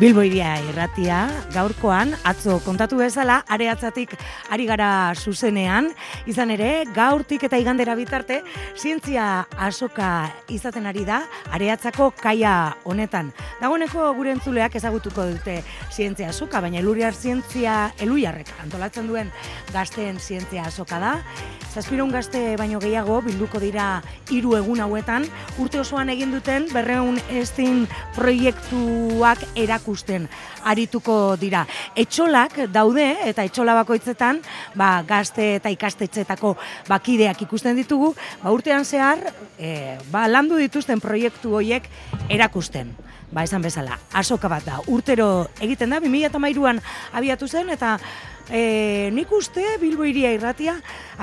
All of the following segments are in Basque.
Egunon, Bilbo iria irratia, gaurkoan, atzo kontatu bezala, areatzatik ari gara zuzenean, izan ere, gaurtik eta igandera bitarte, zientzia asoka izaten ari da, areatzako kaia honetan. Dagoeneko gure entzuleak ezagutuko dute zientzia asoka, baina eluriar zientzia eluiarrek antolatzen duen gazteen zientzia asoka da. Zazpiron gazte baino gehiago bilduko dira hiru egun hauetan, urte osoan egin duten berreun estin proiektuak erakusten arituko dira. Etxolak daude eta etxola bakoitzetan ba, gazte eta ikastetxetako bakideak ikusten ditugu, ba, urtean zehar e, ba, landu dituzten proiektu horiek erakusten. Ba, esan bezala, asoka bat da. Urtero egiten da, 2008an abiatu zen eta E, nik uste Bilbo iria irratia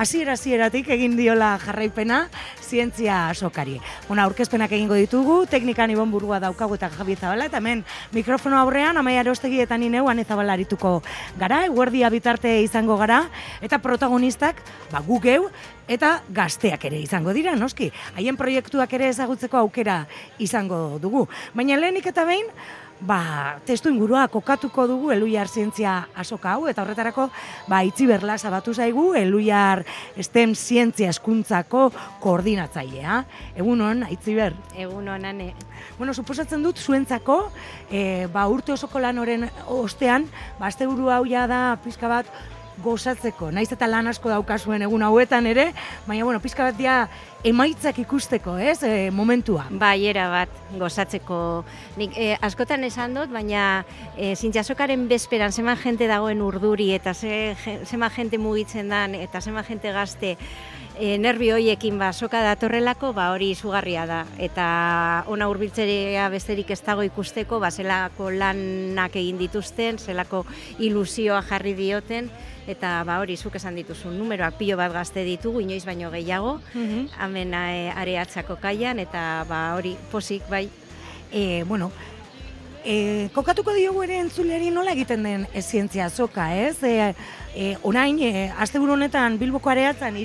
hasiera hasieratik egin diola jarraipena zientzia sokari. Una aurkezpenak egingo ditugu, teknikan ibon burua daukagu eta Javi Zabala eta hemen mikrofono aurrean Amaia Arostegi eta ni neu Ane arituko gara, eguerdia bitarte izango gara eta protagonistak ba gu geu eta gazteak ere izango dira, noski. Haien proiektuak ere ezagutzeko aukera izango dugu. Baina lehenik eta behin ba, testu ingurua kokatuko dugu eluiar zientzia asoka hau, eta horretarako ba, itzi berla zabatu zaigu eluiar STEM zientzia eskuntzako koordinatzailea. Egun hon, itzi ber? Egun hon, ane. Bueno, suposatzen dut, zuentzako, e, ba, urte osoko lan oren ostean, ba, azte hau ja da, pizka bat, gozatzeko, naiz eta lan asko daukazuen egun hauetan ere, baina, bueno, pizka bat dia emaitzak ikusteko, ez, e, momentua. Bai, era bat, gozatzeko. Nik, e, askotan esan dut, baina e, zintxasokaren bezperan zema jente dagoen urduri eta ze, zema jente mugitzen dan eta zema jente gazte e, nervi hoiekin ba, soka datorrelako, ba, hori izugarria da. Eta ona hurbiltzerea besterik ez dago ikusteko, ba, zelako lanak egin dituzten, zelako ilusioa jarri dioten, eta ba hori zuk esan dituzu numeroak pilo bat gazte ditugu inoiz baino gehiago mm hemen -hmm. areatzako kaian eta ba hori posik bai e, bueno E, kokatuko diogu ere entzuleri nola egiten den e, zientzia azoka, ez? E, e, orain, e, asteburu honetan Bilboko areatzen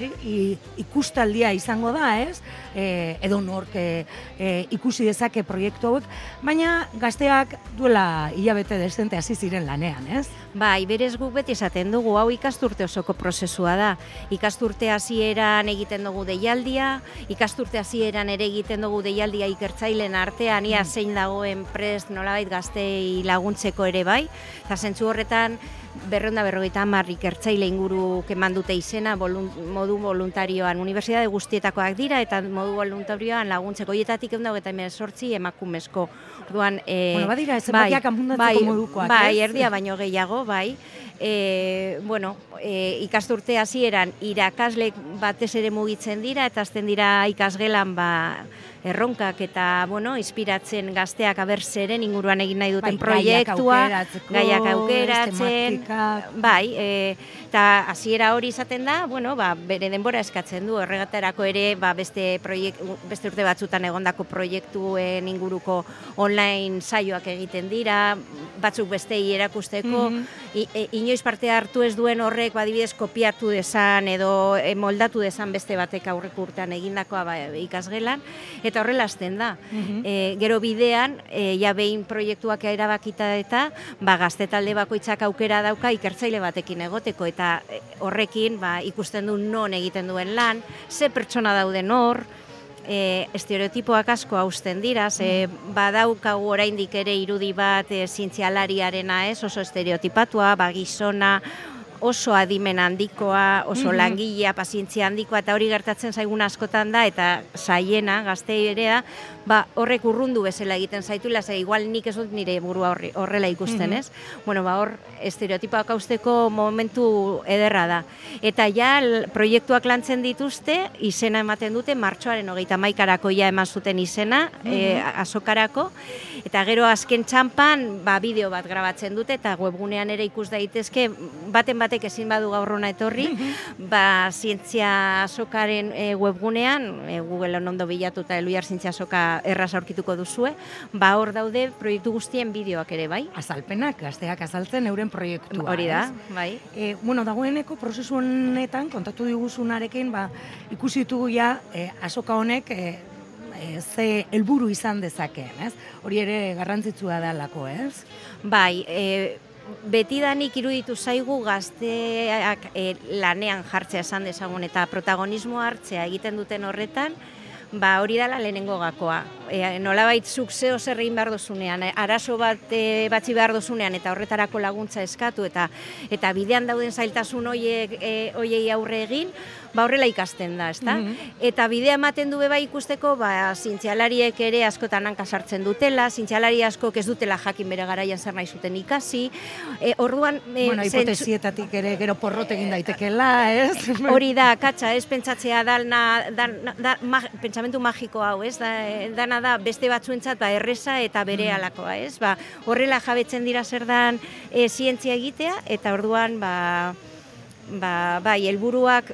ikustaldia izango da, ez? E, edo nork e, e, ikusi dezake proiektu hauek, baina gazteak duela hilabete desente hasi ziren lanean, ez? Bai, berez guk beti esaten dugu, hau ikasturte osoko prozesua da. Ikasturte hasieran egiten dugu deialdia, ikasturte hasieran ere egiten dugu deialdia ikertzailen artean, ia mm. zein dagoen prest nolabait gaztei laguntzeko ere bai. Eta zentzu horretan, berreunda berrogeita hamar ikertzaile inguru keman dute izena modu voluntarioan unibertsitate guztietakoak dira eta modu voluntarioan laguntzeko hietatik egun eta hemen sortzi emakumezko. Orduan, e, bueno, badira, ez bai, bai, modukoak, bai, erdia baino gehiago, bai. E, bueno, e, ikasturte hasieran irakasle batez ere mugitzen dira eta azten dira ikasgelan ba, erronkak eta bueno, inspiratzen gazteak aber zeren inguruan egin nahi duten bai, proiektua, gaiak aukeratzen, bai, e, eta hasiera hori izaten da, bueno, ba, bere denbora eskatzen du, erregaterako ere ba, beste, proiekt, beste urte batzutan egondako proiektuen inguruko online saioak egiten dira, batzuk bestei erakusteko, mm inoiz parte hartu ez duen horrek, badibidez, kopiatu desan edo e, moldatu desan beste batek aurrek urtean egindakoa ba, ikasgelan, eta horrela azten da. Mm gero bidean, e, ja behin proiektuak erabakita eta, ba, gazte talde bakoitzak aukera dauka ikertzaile batekin egoteko, eta e, horrekin ba, ikusten du non egiten duen lan, ze pertsona dauden hor, e, estereotipoak asko hausten dira, ze mm. badaukagu oraindik ere irudi bat e, zientzialariarena ez, oso estereotipatua, ba, gizona, oso adimen handikoa, oso mm langilea, pazientzia handikoa, eta hori gertatzen zaigun askotan da, eta saiena, gazte ere da, ba, horrek urrundu bezala egiten zaituela, ze igual nik ez dut nire burua horrela ikusten, mm ez? Bueno, ba, hor, estereotipoak hausteko momentu ederra da. Eta ja, proiektuak lantzen dituzte, izena ematen dute, martxoaren hogeita maikarako ja eman zuten izena, mm azokarako, eta gero azken txampan, ba, bideo bat grabatzen dute, eta webgunean ere ikus daitezke, baten bat batek ezin badu gaur hona etorri, ba, zientzia sokaren e, webgunean, e, Google ondo bilatu eta eluiar zientzia soka erraz aurkituko duzue, ba, hor daude proiektu guztien bideoak ere, bai? Azalpenak, gazteak azaltzen euren proiektua. Hori da, bai. E, bueno, dagoeneko prozesu honetan, kontatu diguzunarekin, ba, ikusi ditugu ja, e, asoka honek, e, e, ze helburu izan dezakeen, ez? Hori ere garrantzitsua da lako, ez? Bai, e, betidanik iruditu zaigu gazteak e, lanean jartzea esan dezagun eta protagonismo hartzea egiten duten horretan, ba hori dala lehenengo gakoa. E, nolabait zuk zeo zer egin behar dozunean, e, arazo bat e, batzi behar dozunean eta horretarako laguntza eskatu eta eta bidean dauden zailtasun hoiek e, hoiei aurre egin, ba horrela ikasten da, ezta? Mm Eta bidea ematen du beba ikusteko, ba zintzialariek ere askotan hanka sartzen dutela, zintzialari asko ez dutela jakin bere garaian zer nahi zuten ikasi. E, orduan e, bueno, hipotesietatik ere gero porrot egin daitekela, ez? Hori da, katxa, ez pentsatzea dalna, da, da, ma, pentsamentu magiko hau, ez? Da, dana da beste batzuentzat ba erresa eta bere mm. alakoa, ez? Ba, horrela jabetzen dira zer dan e, zientzia egitea eta orduan ba ba, bai, helburuak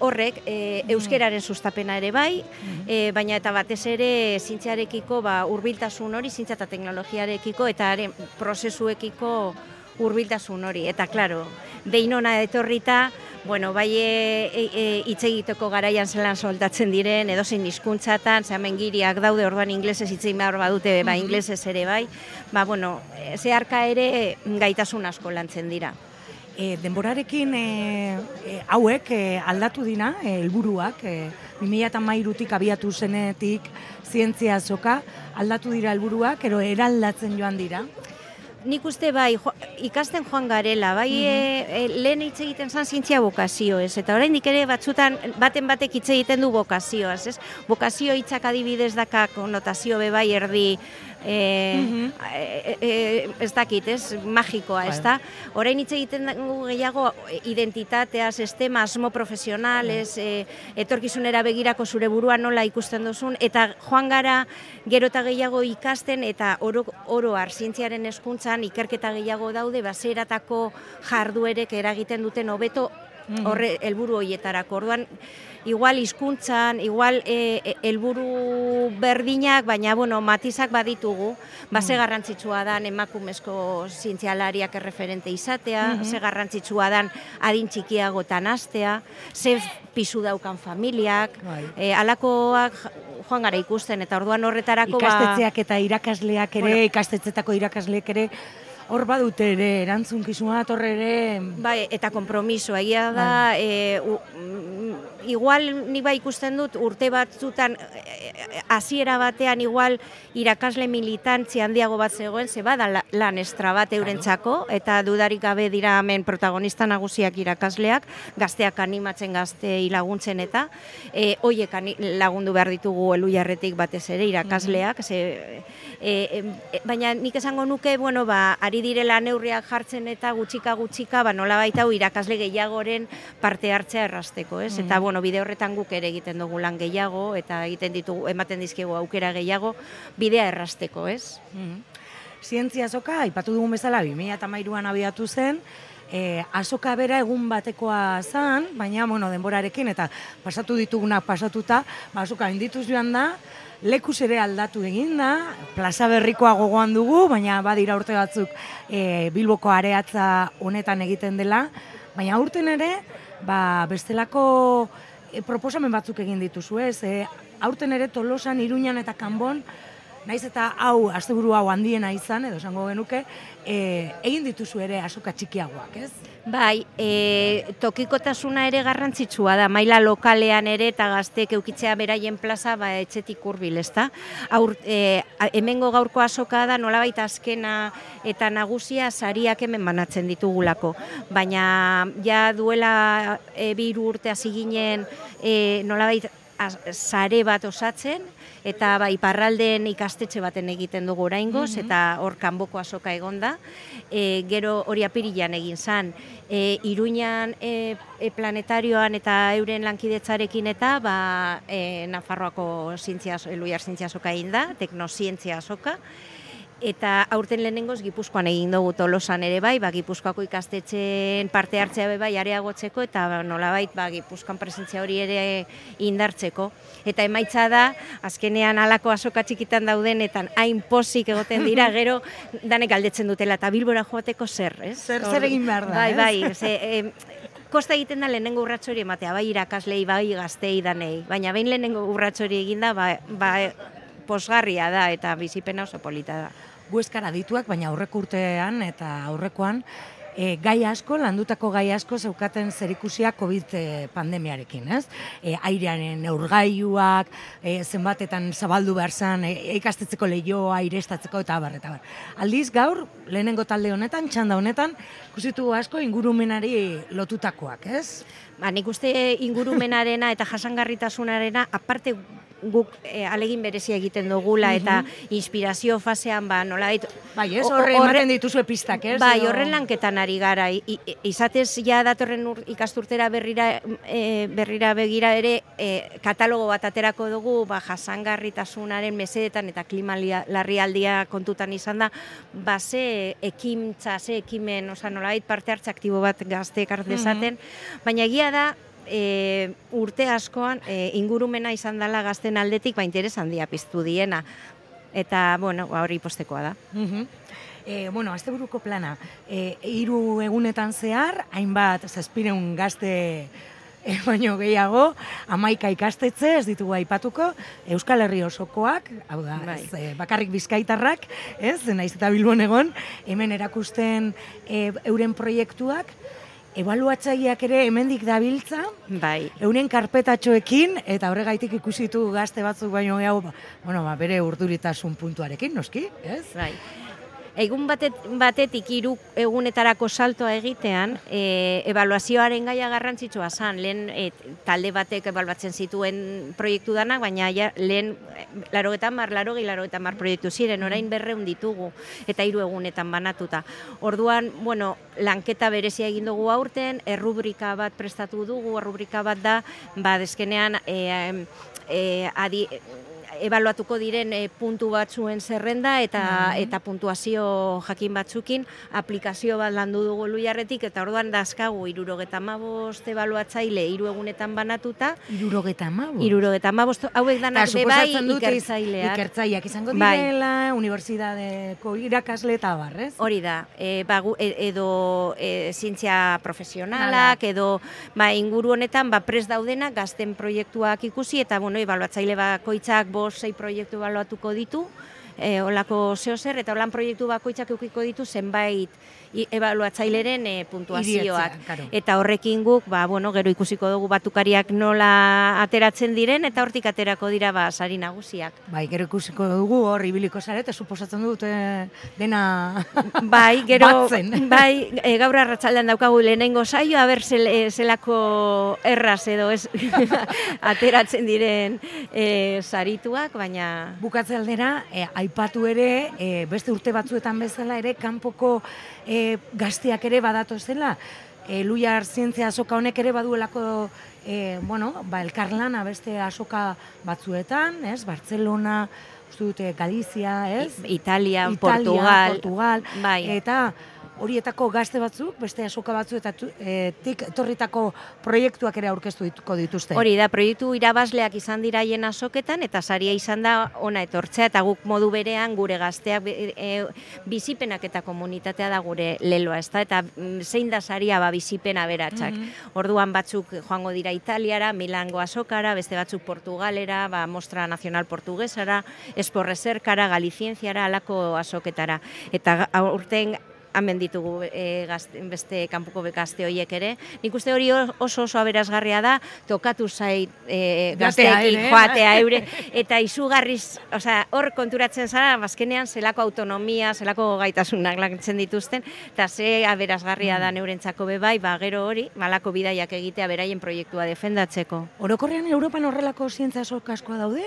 horrek e, euskeraren sustapena ere bai, e, baina eta batez ere zintziarekiko ba, urbiltasun hori, zintzia eta teknologiarekiko eta haren prozesuekiko urbiltasun hori. Eta, klaro, deinona etorrita, bueno, bai e, e, hitz egiteko garaian zelan soltatzen diren, edozein hizkuntzatan, zehamen giriak daude, orduan inglesez hitz egin behar badute, ba, inglesez ere bai, ba, bueno, zeharka ere gaitasun asko lantzen dira e, denborarekin e, e, hauek e, aldatu dina, helburuak e, 2008 abiatu zenetik zientzia zoka, aldatu dira helburuak, ero eraldatzen joan dira. Nik uste bai, ikasten joan garela, bai mm lehen hitz egiten zan zientzia bokazio, ez? Eta orain ere batzutan, baten batek hitz egiten du bokazioaz, ez? Bokazio hitzak adibidez daka konotazio be bai erdi e, e, e, ez dakit, ez, magikoa, ez da? Horain hitz egiten dugu gehiago identitatea, sistema, asmo profesional, ez, e, etorkizunera begirako zure burua nola ikusten duzun, eta joan gara gero eta gehiago ikasten, eta oro, oro zientziaren eskuntzan ikerketa gehiago daude, baseratako jarduerek eragiten duten hobeto horre helburu hoietarako. Orduan, igual hizkuntzan, igual e, e, helburu berdinak, baina bueno, matizak baditugu, ba ze mm. garrantzitsua dan emakumezko zientzialariak erreferente izatea, mm ze garrantzitsua dan adin txikiagotan astea, ze pisu daukan familiak, bai. e, alakoak joan gara ikusten eta orduan horretarako ba ikastetzeak eta irakasleak ere, bueno, ikastetzetako irakasleak ere hor badute ere, erantzunkizuna torre ere... Bai, eta kompromiso, egia da, bai. e, u, igual ni bai ikusten dut urte batzutan eh, hasiera batean igual irakasle militantzia handiago bat zegoen, ze bada lan estra bat eurentzako, eta dudarik gabe dira hemen protagonista nagusiak irakasleak, gazteak animatzen gazte laguntzen eta, e, oiek lagundu behar ditugu elu jarretik batez ere irakasleak, ze, e, baina nik esango nuke, bueno, ba, ari direla neurriak jartzen eta gutxika gutxika, ba, nola baita irakasle gehiagoren parte hartzea errasteko, ez? Eta, bueno, bide horretan guk ere egiten dugu lan gehiago, eta egiten ditugu, ematen dizkigu aukera gehiago, bidea errasteko, ez? Mm Zientzia azoka, ipatu dugun bezala, 2008an abiatu zen, e, azoka bera egun batekoa zan, baina, bueno, denborarekin, eta pasatu ditugunak pasatuta, ba, azoka indituz joan da, lekus ere aldatu egin da, plaza berrikoa gogoan dugu, baina badira urte batzuk e, Bilboko areatza honetan egiten dela, baina urten ere, ba, bestelako e, proposamen batzuk egin dituzu, ez? E, aurten ere Tolosan, Iruñan eta Kanbon, naiz eta hau asteburu hau handiena izan edo esango genuke, e, egin dituzu ere asoka txikiagoak, ez? Bai, e, tokikotasuna ere garrantzitsua da, maila lokalean ere eta gazteek eukitzea beraien plaza ba, etxetik urbil, ezta? Aur, e, hemengo gaurko asoka da nolabait azkena eta nagusia sariak hemen banatzen ditugulako. Baina ja duela e, biru urte hasi ginen e, nolabait sare bat osatzen, eta bai parralden ikastetxe baten egiten dugu oraingoz mm eta hor kanboko azoka egonda. E, gero hori apirilan egin zan, e, Iruñan e, e, planetarioan eta euren lankidetzarekin eta ba, e, Nafarroako zientzia, eluiar zientzia azoka egin da, teknozientzia azoka, Eta aurten lehenengoz Gipuzkoan egin dugu tolosan ere bai, ba, Gipuzkoako ikastetxeen parte hartzea be bai areagotzeko eta ba, nolabait ba, Gipuzkoan presentzia hori ere indartzeko. Eta emaitza da, azkenean alako asoka txikitan daudenetan hain posik egoten dira, gero danek galdetzen dutela eta bilbora joateko zer, ez? Zer, zer egin behar da, Bai, bai, ze, kosta egiten da lehenengo urrats hori ematea, bai irakaslei, bai gaztei danei, baina behin lehenengo urrats hori eginda, ba, ba posgarria da eta bizipena oso polita da. Gueskara dituak, baina aurreko urtean eta aurrekoan e, gai asko, landutako gai asko zeukaten zerikusia COVID e, pandemiarekin, ez? E, airearen neurgailuak, e, zenbatetan zabaldu behar zen, e, ikastetzeko lehioa, airestatzeko eta bar, eta bar. Aldiz, gaur, lehenengo talde honetan, txanda honetan, kusitu asko ingurumenari lotutakoak, ez? Ba, nik uste ingurumenarena eta jasangarritasunarena, aparte guk e, alegin berezia egiten dugula eta inspirazio fasean ba nola dit bai ez horre ematen dituzu pistak ez bai horren lanketan ari gara. Izatez ja datorren ur, ikasturtera berrira e, berrira begira ere e, katalogo bat aterako dugu ba jasangarritasunaren mesedetan eta klima larrialdia kontutan izan da ba ze ekimtza ze ekimen osea nolabait parte hartze aktibo bat gazte ekar dezaten. Baina egia da e, urte askoan e, ingurumena izan dela gazten aldetik ba interes handia piztu diena. Eta bueno ba hori postekoa da. Mm E, bueno, azte buruko plana, e, iru egunetan zehar, hainbat, zazpireun gazte e, baino gehiago, amaika ikastetze, ez ditugu aipatuko, Euskal Herri osokoak, hau da, bai. ez, e, bakarrik bizkaitarrak, ez, naiz eta bilbon egon, hemen erakusten e, euren proiektuak, ebaluatzaileak ere hemendik dabiltza, bai. euren karpetatxoekin, eta horregaitik ikusitu gazte batzuk baino gehiago, bueno, ba, bere urduritasun puntuarekin, noski, ez? Bai egun batet, batetik hiru egunetarako saltoa egitean, e, evaluazioaren gaia garrantzitsua zan, lehen e, talde batek ebaluatzen zituen proiektu danak, baina ja, lehen larogetan mar, larogi larogetan mar proiektu ziren, orain mm. berreun ditugu, eta hiru egunetan banatuta. Orduan, bueno, lanketa berezia egin dugu aurten, errubrika bat prestatu dugu, errubrika bat da, ba, deskenean, e, e, adi, ebaluatuko diren e, puntu batzuen zerrenda eta mm. eta puntuazio jakin batzukin aplikazio bat landu dugu luiarretik eta orduan dazkagu irurogeta mabost ebaluatzaile hiru egunetan banatuta. Irurogeta mabost? Irurogeta mabost, hauek danak bai ikertzaileak. Ikertzaileak izango bai. direla, bai. unibertsitateko irakasle eta barrez? Hori da, e, bagu, e, edo e, zientzia profesionalak, edo ba, inguru honetan ba, pres daudena gazten proiektuak ikusi eta bueno, ebaluatzaile bakoitzak sei proiektu baloatuko ditu, e, olako zeo zer, eta holan proiektu bakoitzak eukiko ditu zenbait ebaluatzaileren e, puntuazioak. Eta horrekin guk, ba, bueno, gero ikusiko dugu batukariak nola ateratzen diren, eta hortik aterako dira ba, sari nagusiak. Bai, gero ikusiko dugu hor ibiliko zarete, suposatzen dut dena bai, gero, Bai, e, gaur arratsaldean daukagu lehenengo saio, aber zel, zelako erraz edo ez ateratzen diren e, sarituak, baina... Bukatze aldera, e, aipatu ere, e, beste urte batzuetan bezala ere, kanpoko e, gazteak ere badatu zela, e, luiar zientzia asoka honek ere baduelako e, bueno, ba, elkarlana beste asoka batzuetan, ez? Bartzelona, uste dute, Galizia, ez? Italia, Italia Portugal. Portugal. Bai. Eta, horietako gazte batzuk, beste asoka e, tik torritako proiektuak ere aurkeztu dituko dituzte. Hori da, proiektu irabazleak izan dira hien asoketan eta saria izan da ona etortzea eta guk modu berean gure gazteak e, bizipenak eta komunitatea da gure leloa, ez da? Eta mm, zein da saria ba bizipena beratxak. Mhm. Orduan batzuk joango dira Italiara, Milango asokara, beste batzuk Portugalera, ba, Mostra Nacional Portuguesara, Esporrezerkara, Galicienziara, alako asoketara. Eta urten hemen ditugu e, gazte, beste kanpoko bekazte horiek ere. Nik uste hori oso oso aberazgarria da, tokatu zait e, gazteekin eh? joatea eure, eta izugarriz, osea, hor konturatzen zara, bazkenean zelako autonomia, zelako gaitasunak lantzen dituzten, eta ze aberazgarria da mm. neurentzako bebai, ba, gero hori, malako bidaiak egitea beraien proiektua defendatzeko. Orokorrean Europan horrelako zientza askoa daude,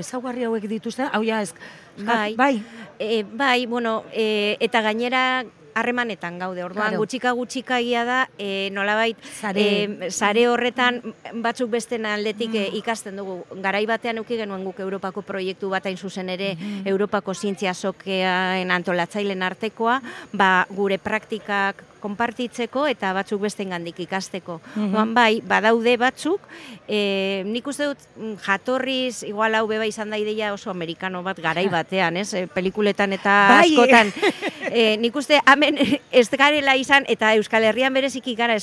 ezaugarri hauek dituzten, hau ja, ez, bai, bai. E, bai, bueno, e, eta gainera harremanetan gaude. Orduan claro. gutxika gutxika ia da e, nolabait sare. E, sare horretan batzuk beste aldetik e, mm. ikasten dugu. Garai batean uki genuen guk Europako proiektu bat hain zuzen ere mm Europako zientzia sokean antolatzailen artekoa, ba, gure praktikak konpartitzeko eta batzuk beste gandik ikasteko. Mm bai, badaude batzuk, e, nik uste dut mm, jatorriz, igual hau beba izan da ideia oso amerikano bat garai batean, ez? E, pelikuletan eta bai. askotan. E, nik uste, hemen ez garela izan, eta Euskal Herrian bereziki gara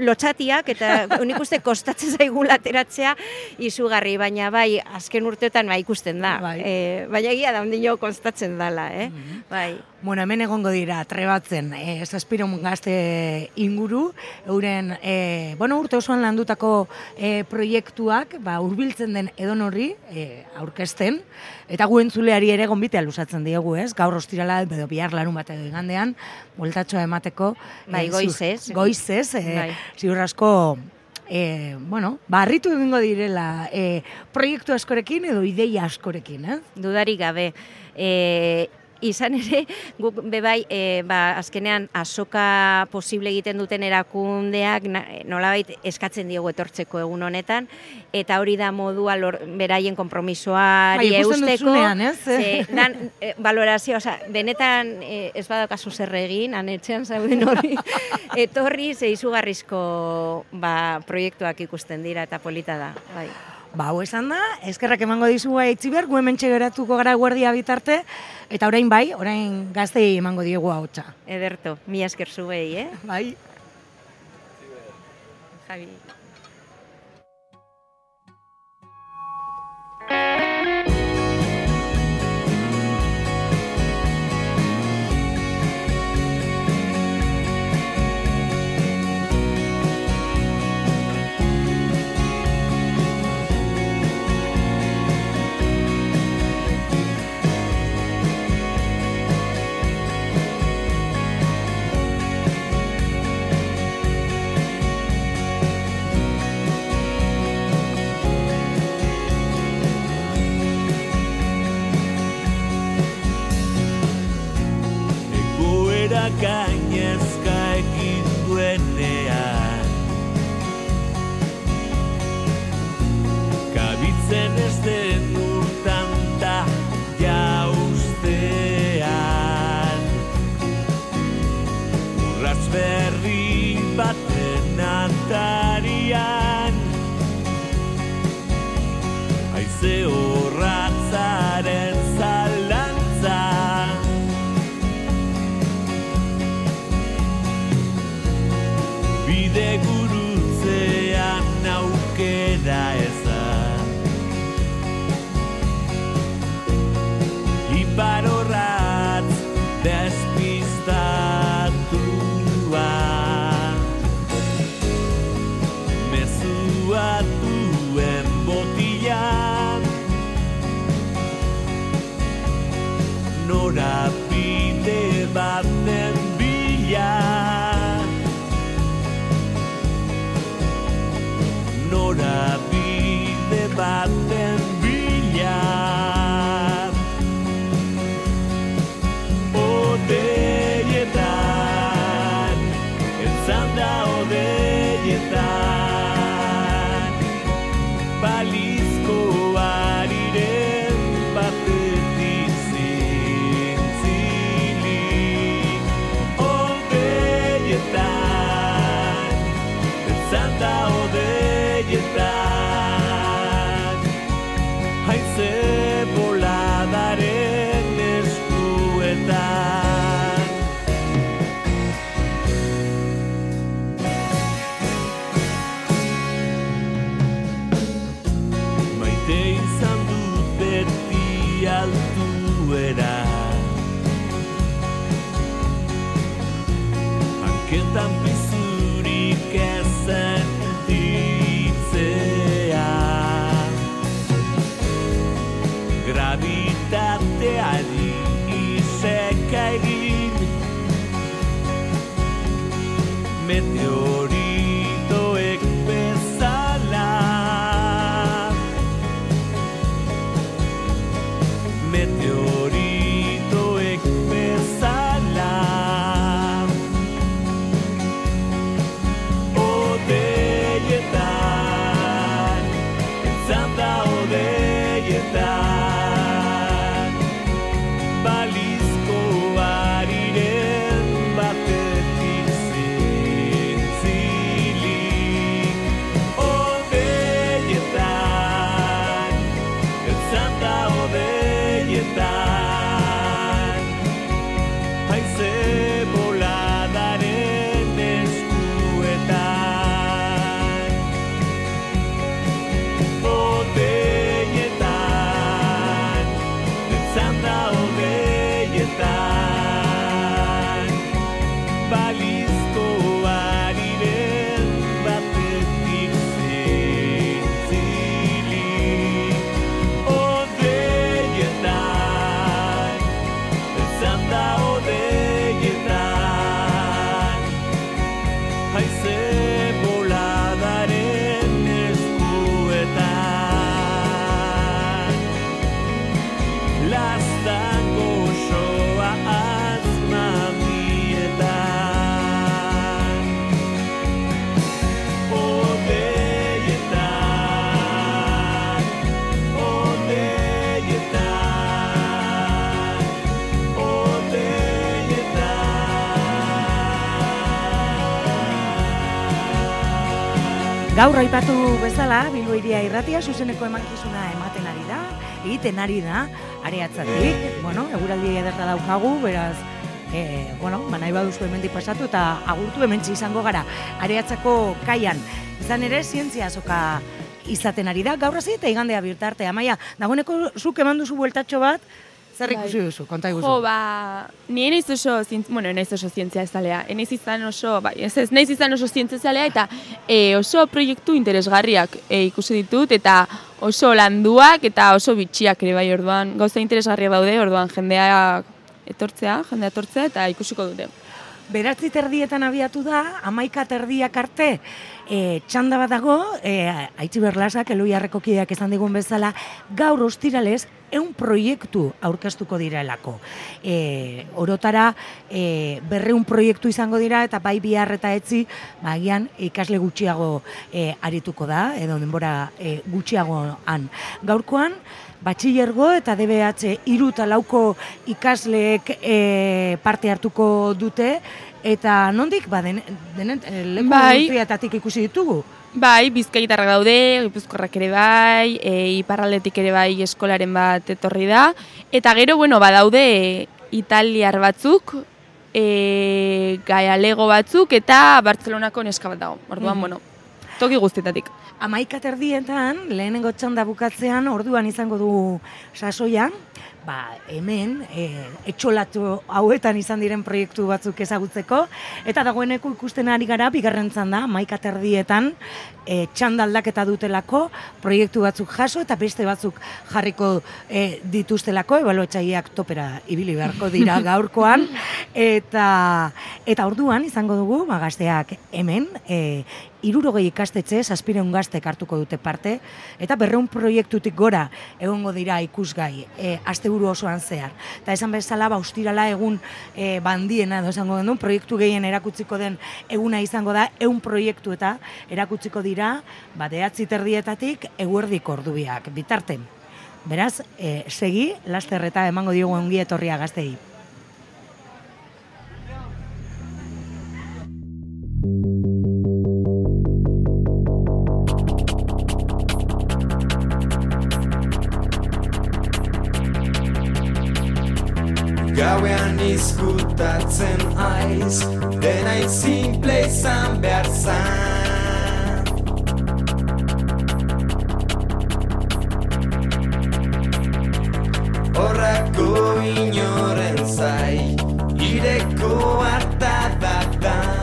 lotxatiak, eta unik uste kostatzen zaigu lateratzea izugarri, baina bai, azken urteotan bai ikusten da. Bai. E, baina egia da, ondino konstatzen dala, eh? Mhm. Bai. Bueno, hemen egongo dira, trebatzen, e, zazpiron gazte inguru, euren, e, bueno, urte osoan landutako e, proiektuak, ba, urbiltzen den edon horri, e, aurkezten, eta guen zuleari ere gonbitea lusatzen diegu, ez? Gaur ostirala, edo bihar larun bat edo igandean, bueltatxoa emateko. Bai, ziur- goizez. Goizez, e, Bai. ziur asko, e, bueno, barritu egingo direla e, proiektu askorekin edo ideia askorekin, ez? dudarik gabe. E, izan ere, guk bebai, e, ba, azkenean asoka posible egiten duten erakundeak na, nolabait eskatzen diogu etortzeko egun honetan, eta hori da modua lor, beraien kompromisoari Bai, eusteko. ez? Ze, dan, e, valorazio, oza, benetan e, ez badakazu zer egin, anetxean zauden hori, etorri ze izugarrizko ba, proiektuak ikusten dira eta polita da. Bai. Ba, hau esan da, eskerrak emango dizu aitziber, gu hemen geratuko gara guardia bitarte, eta orain bai, orain gaztei emango diegu hautsa. Ederto, mi esker zuei, eh? Bai. Javi. Gainezka egin duenean Kabitzen ez den urtan da jauztean Urratz berri baten atarian. Aize meteorito. Gaur aipatu bezala, Bilbo iria irratia zuzeneko emankizuna ematen ari da, egiten ari da, areatzatik, bueno, eguraldi ederra daukagu, beraz, e, bueno, ba, nahi baduzu hemendik pasatu eta agurtu hementsi izango gara, areatzako kaian. Izan ere, zientzia azoka izaten ari da, gaur hasi eta igandea birtarte. Amaia, dagoeneko zuk eman duzu bueltatxo bat, zer Bai. ikusi duzu, konta iguzu. Jo, ba, ni naiz oso, zient, bueno, naiz oso zientzia ezalea. Naiz izan oso, bai, ez ez, naiz izan oso zientzia ezalea eta e, oso proiektu interesgarriak e, ikusi ditut eta oso landuak eta oso bitxiak ere bai orduan. Gauza interesgarriak daude, orduan jendea etortzea, jendea etortzea eta ikusiko dute. Beratzi terdietan abiatu da, amaika terdiak arte, e, txanda bat dago, e, Aitzi Berlasak, Eloiarreko kideak esan digun bezala, gaur ostiralez, eun proiektu aurkeztuko direlako. E, orotara, e, berreun proiektu izango dira, eta bai bihar eta etzi, bagian ikasle gutxiago e, arituko da, edo denbora e, gutxiagoan. Gaurkoan, batxillergo eta DBH iru eta lauko ikasleek e, parte hartuko dute, eta nondik, ba, den, denen, e, leku Bai. ikusi ditugu. Bai, bizkaitarrak daude, gipuzkorrak ere bai, e, iparraldetik ere bai eskolaren bat etorri da. Eta gero, bueno, badaude e, italiar batzuk, e, gaialego batzuk eta Bartzelonako neska bat dago. Orduan, Mhm. bueno, toki guztietatik. Amaika terdietan, lehenengo txanda bukatzean, orduan izango du sasoia, ba, hemen, e, etxolatu hauetan izan diren proiektu batzuk ezagutzeko, eta dagoeneko ikusten ari gara, bigarren txanda, amaika terdietan, e, txanda aldaketa dutelako, proiektu batzuk jaso, eta beste batzuk jarriko e, dituztelako, ebaluatxaileak topera ibili beharko dira gaurkoan, eta, eta orduan izango dugu, ba, gazteak hemen, e, irurogei ikastetxe, zazpireun gaztek hartuko dute parte, eta berreun proiektutik gora egongo dira ikusgai, e, asteburu osoan zehar. Eta esan bezala, ba, ustirala egun e, bandiena, edo esango genuen, proiektu gehien erakutziko den eguna izango da, eun proiektu eta erakutziko dira, ba, deatzi terdietatik eguerdiko ordubiak, bitarten. Beraz, e, segi, laster eta emango diogu ongi etorria gaztei. Gauean izkutatzen aiz Dena simple izan behar zan. Horrako inoren zai Ireko harta da da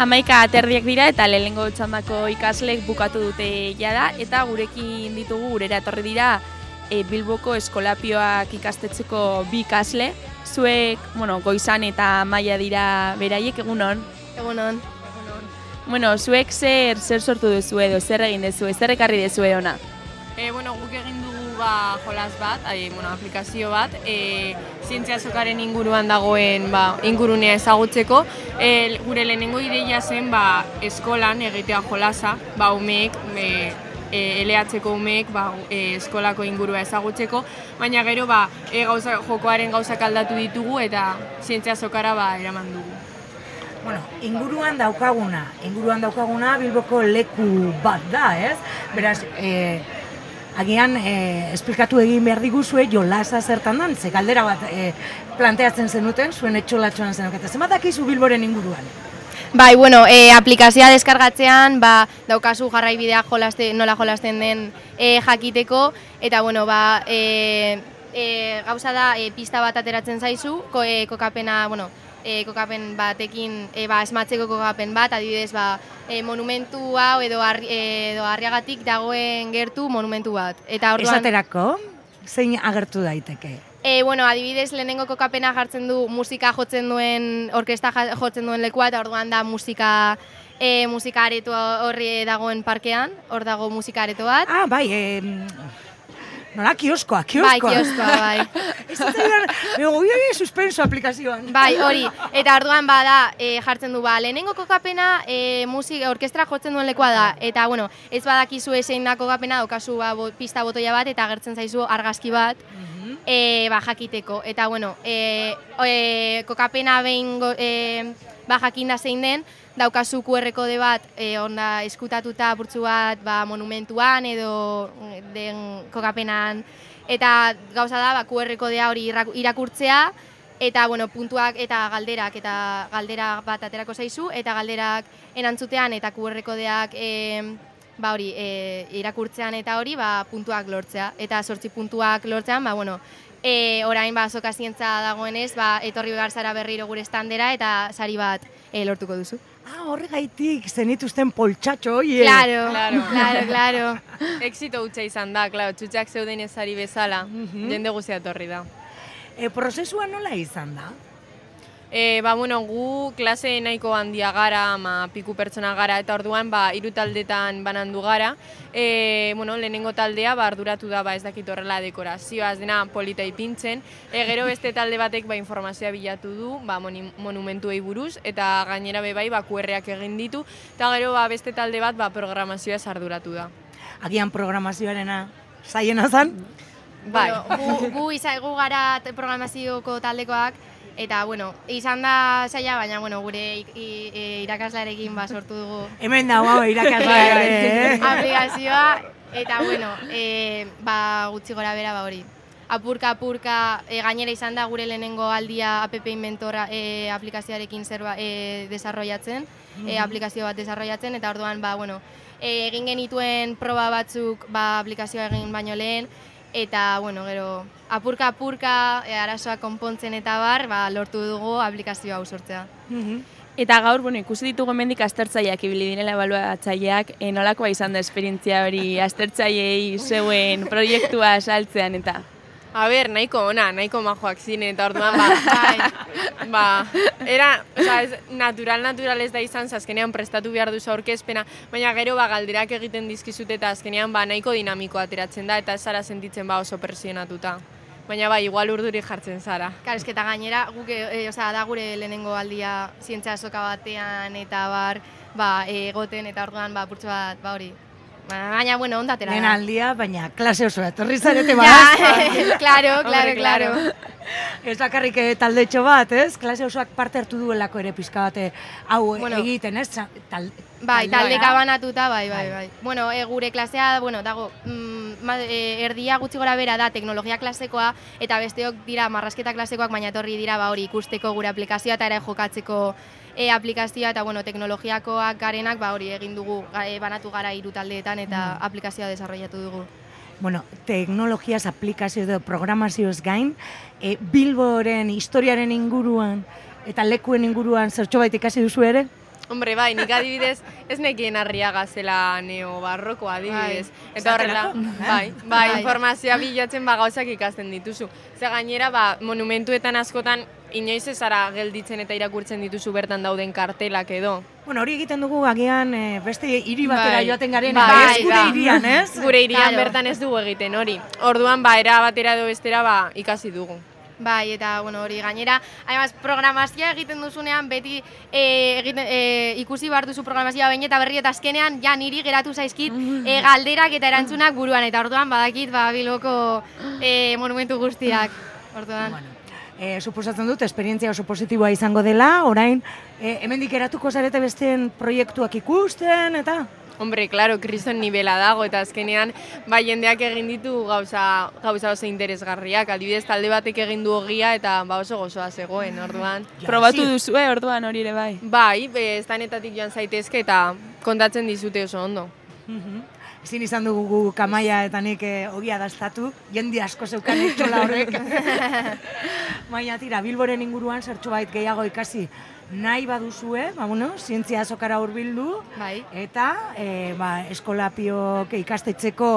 Amaika aterdiak dira eta lehenengo txandako ikasleek bukatu dute jada eta gurekin ditugu gurera etorri dira e, Bilboko eskolapioak ikastetxeko bi ikasle. Zuek, bueno, goizan eta maia dira beraiek egunon. Egunon. Bueno, zuek zer, zer sortu duzu edo, zer egin duzu, zer ekarri duzu ona. E, bueno, guk egin ba, jolas bat, e, bueno, aplikazio bat, e, zientzia azokaren inguruan dagoen ba, ingurunea ezagutzeko. E, gure lehenengo ideia zen ba, eskolan egitea jolasa, ba, umeek, e, e, LH-ko umeek ba, e, eskolako ingurua ezagutzeko, baina gero ba, e, gauza, jokoaren gauzak aldatu ditugu eta zientzia azokara ba, eraman dugu. Bueno, inguruan daukaguna, inguruan daukaguna Bilboko leku bat da, ez? Beraz, eh, agian eh, esplikatu egin behar diguzue jolasa zertan dan, ze galdera bat eh, planteatzen zenuten, zuen etxolatxoan zenukete. Zenbat dakizu Bilboren inguruan? Bai, bueno, e, aplikazioa deskargatzean, ba, daukazu jarraibidea jolaste, nola jolasten den e, jakiteko, eta, bueno, ba, e, e, gauza da, e, pista bat ateratzen zaizu, ko, e, kokapena, bueno, e, kokapen batekin, e, ba, esmatzeko kokapen bat, adibidez, ba, e, monumentu hau edo, arri, edo arriagatik dagoen gertu monumentu bat. Eta orduan, Esaterako, zein agertu daiteke? E, bueno, adibidez lehenengo kokapena jartzen du musika jotzen duen, orkesta jotzen duen lekua, eta orduan da musika e, musika areto horri dagoen parkean, hor dago musika areto bat. Ah, bai, eh, nola, kioskoa, bai, kioskoa. kioskoa, bai. Ez zitzaidan, ego, oi, oi, suspenso aplikazioan. Bai, hori. Eta orduan bada e, jartzen du ba, lehenengo kokapena e, musika orkestra jotzen duen lekua da. Eta bueno, ez badakizu zein da kokapena, daukazu ba, bo, pista botoia bat eta agertzen zaizu argazki bat. e, ba, jakiteko. Eta bueno, e, e, kokapena behin go, e, ba, jakinda zein den, daukazu QR kode bat e, onda eskutatuta burtsu bat ba, monumentuan edo mm, den kokapenan eta gauza da ba, QR kodea hori irakurtzea eta bueno, puntuak eta galderak eta galdera bat aterako zaizu eta galderak erantzutean eta QR kodeak e, ba hori e, irakurtzean eta hori ba, puntuak lortzea eta sortzi puntuak lortzean ba bueno E, orain ba, soka zientza dagoenez, ba, etorri behar zara berriro gure standera eta sari bat e, lortuko duzu. Ah, horregaitik, zenituzten poltsatxo, oie. Claro, Claro. claro, claro. Exito hutsa izan da, claro, txutxak zeuden ezari bezala, jende guztia etorri da. E, prozesua nola izan da? E, ba, bueno, gu klase nahiko handia gara, ma, piku pertsona gara, eta orduan ba, hiru taldetan banandu gara. E, bueno, lehenengo taldea ba, arduratu da ba, ez dakit horrela dekorazioa, ez dena polita ipintzen. E, gero beste talde batek ba, informazioa bilatu du ba, moni, monumentuei buruz, eta gainera be bai ba, QR-ak egin ditu, eta gero ba, beste talde bat ba, programazioa arduratu da. Agian programazioarena zaiena zan? Bai. Bueno, gu, gu, iza, gu gara programazioko taldekoak, eta, bueno, izan da saia, baina, bueno, gure e, irakaslarekin ba sortu dugu Hemen dago hau irakaslea Bai, ere, eh? aplikazioa, eta, bueno, e, ba, gutxi gora bera, ba, hori. Apurka, apurka, e, gainera izan da gure lehenengo aldia app inventora e, aplikazioarekin zerba, e, desarrollatzen, e, aplikazio bat desarrollatzen, eta orduan, ba, bueno, e, egin genituen proba batzuk ba, aplikazioa egin baino lehen, eta, bueno, gero, apurka, apurka, e, arazoak konpontzen eta bar, ba, lortu dugu aplikazioa hau sortzea. Mhm. Eta gaur, bueno, ikusi ditugu hemendik aztertzaileak ibili direla ebaluatzaileak, e, nolakoa izan da esperientzia hori aztertzaileei zeuen proiektua saltzean eta A ber, nahiko ona, nahiko majoak ziren, eta orduan, ba, bai, ba, era, oza, ez, natural, natural ez da izan, azkenean prestatu behar duzu aurkezpena, baina gero, ba, galderak egiten dizkizute, eta azkenean, ba, nahiko dinamiko ateratzen da, eta zara sentitzen, ba, oso presionatuta. Baina, ba, igual urduri jartzen zara. Kar, eske eta gainera, guk, e, osea, da gure lehenengo aldia zientzia batean eta bar, ba, egoten eta orduan, ba, purtsu bat, ba, hori. Ba, Baina, bueno, ondatera Lehen da. aldia, baina klase oso etorri zarete Ja, badaz. claro, claro, claro. Ez bakarrik eh, taldetxo bat, ez? Klase osoak parte hartu duelako ere pizka bat eh, hau Bueno. egiten, ez? Tal, Bai, taldea. taldeka banatuta, bai, bai, Bai. bai. Bueno, e, gure klasea, bueno, dago, mm, e, erdia gutxi gora bera da teknologia klasekoa, eta besteok dira marrasketa klasekoak, baina etorri dira ba hori ikusteko gure aplikazioa eta ere jokatzeko e, aplikazioa eta bueno, teknologiakoak garenak ba hori egin dugu e, banatu gara hiru taldeetan eta aplikazioa desarrollatu dugu. Bueno, teknologiaz, aplikazio edo programazioz gain, e, Bilboren historiaren inguruan eta lekuen inguruan zertxo bait ikasi duzu ere? Hombre, bai, nik adibidez, ez nekien arriaga zela neobarroko adibidez. Eta horrela, Esaterako, eh? bai, bai, Bai. informazioa bilatzen ba gauzak ikasten dituzu. Ze gainera, ba, monumentuetan askotan, inoiz ez zara gelditzen eta irakurtzen dituzu bertan dauden kartelak edo. Bueno, hori egiten dugu agian eh, beste hiri batera Bai. joaten garen, Bai, bai, ez gure da. hirian, ez? Gure irian Claro. bertan ez dugu egiten hori. Orduan, ba, era batera edo bestera, ba, ikasi dugu. Bai, eta bueno, hori gainera, además programazioa egiten duzunean beti e, egiten, e, ikusi behar duzu programazioa behin eta berri eta azkenean ja niri geratu zaizkit e, galderak eta erantzunak buruan eta orduan badakit ba Bilboko e, monumentu guztiak. Orduan. Bueno, e, suposatzen dut, esperientzia oso positiboa izango dela, orain, e, hemendik eratuko zarete besteen proiektuak ikusten, eta? Hombre, claro, kriston nivela dago eta azkenean bai jendeak egin ditu gauza, gauza oso interesgarriak. Adibidez talde batek egin du ogia eta ba oso gozoa zegoen, orduan. Ja, probatu duzu, eh, orduan hori ere bai. Bai, estanetatik joan zaitezke eta kontatzen dizute oso ondo. Mhm. Ezin izan dugu gu kamaia eta nik eh, ogia dastatu, jende asko zeukan etxola horrek. Baina tira, Bilboren inguruan zertxo bait gehiago ikasi nahi baduzue, ba, bueno, zientzia azokara hurbildu, Bai. eta e, ba, eskolapiok ikastetxeko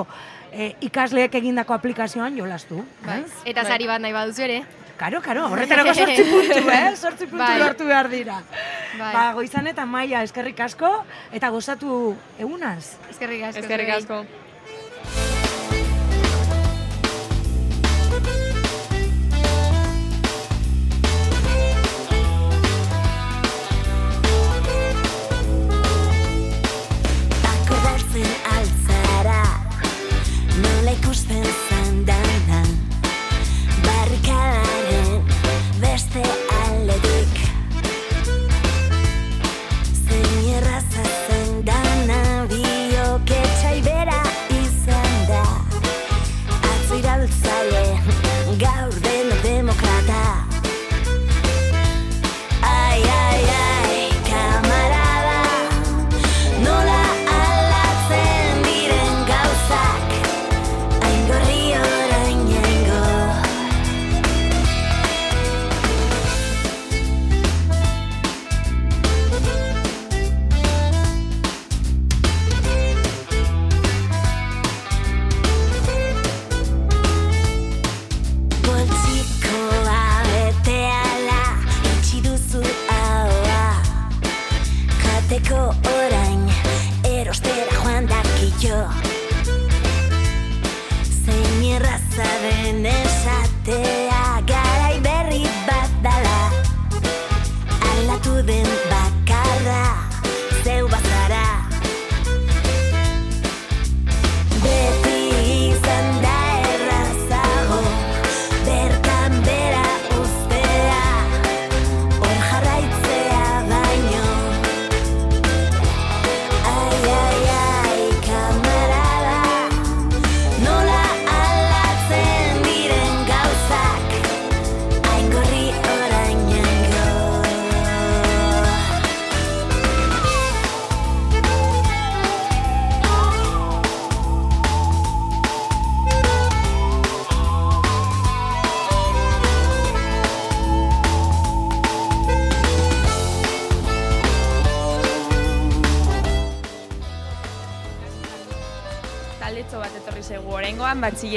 e, ikasleek egindako aplikazioan jolastu. Bai. Eta sari bat nahi baduzu ere. Karo, karo, horretarako sortzi puntu, eh? Sortzi puntu Bai. lortu behar dira. Bai. Ba, goizan eta maia eskerrik asko, eta gozatu egunaz. Eskerrik asko. Eskerrik asko. Nola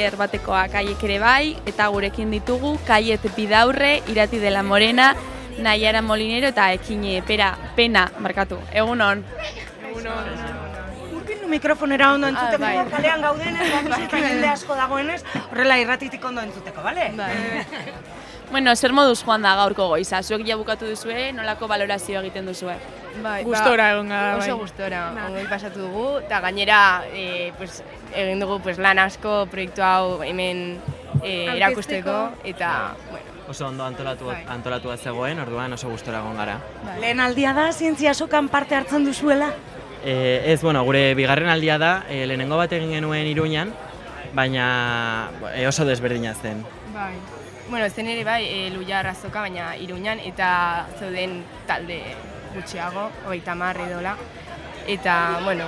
batxiller batekoak kaiek ere bai, eta gurekin ditugu kaiet bidaurre, irati dela morena, Naiara Molinero eta ekine pera, pena, markatu. Egun hon. Urpin mikrofonera ondo entzuteko, Ah, bai. kalean gaudenez, bakizuta jende asko dagoenez, horrela irratitik ondo entzuteko, bale? Bueno, zer moduz joan da gaurko goiza? Zuek ja bukatu duzue, nolako valorazio egiten duzue? Bai, Gustora egon gara, bai. Oso gustora, ongoi pasatu dugu, eta gainera e, pues, egin dugu pues, lan asko proiektu hau hemen e, erakusteko, eta, bueno, Oso ondo antolatu, Bai. antolatua zegoen, orduan oso gustora egon gara. Lehen aldia da, zientzia sokan parte hartzen duzuela? E, ez, bueno, gure bigarren aldia da, e, lehenengo bat egin genuen Iruñan, baina e, oso desberdina zen. bai. Bueno, zen ere bai, e, luia azoka, baina iruñan, eta zeuden talde gutxiago, hogeita hamar edola. Eta, bueno,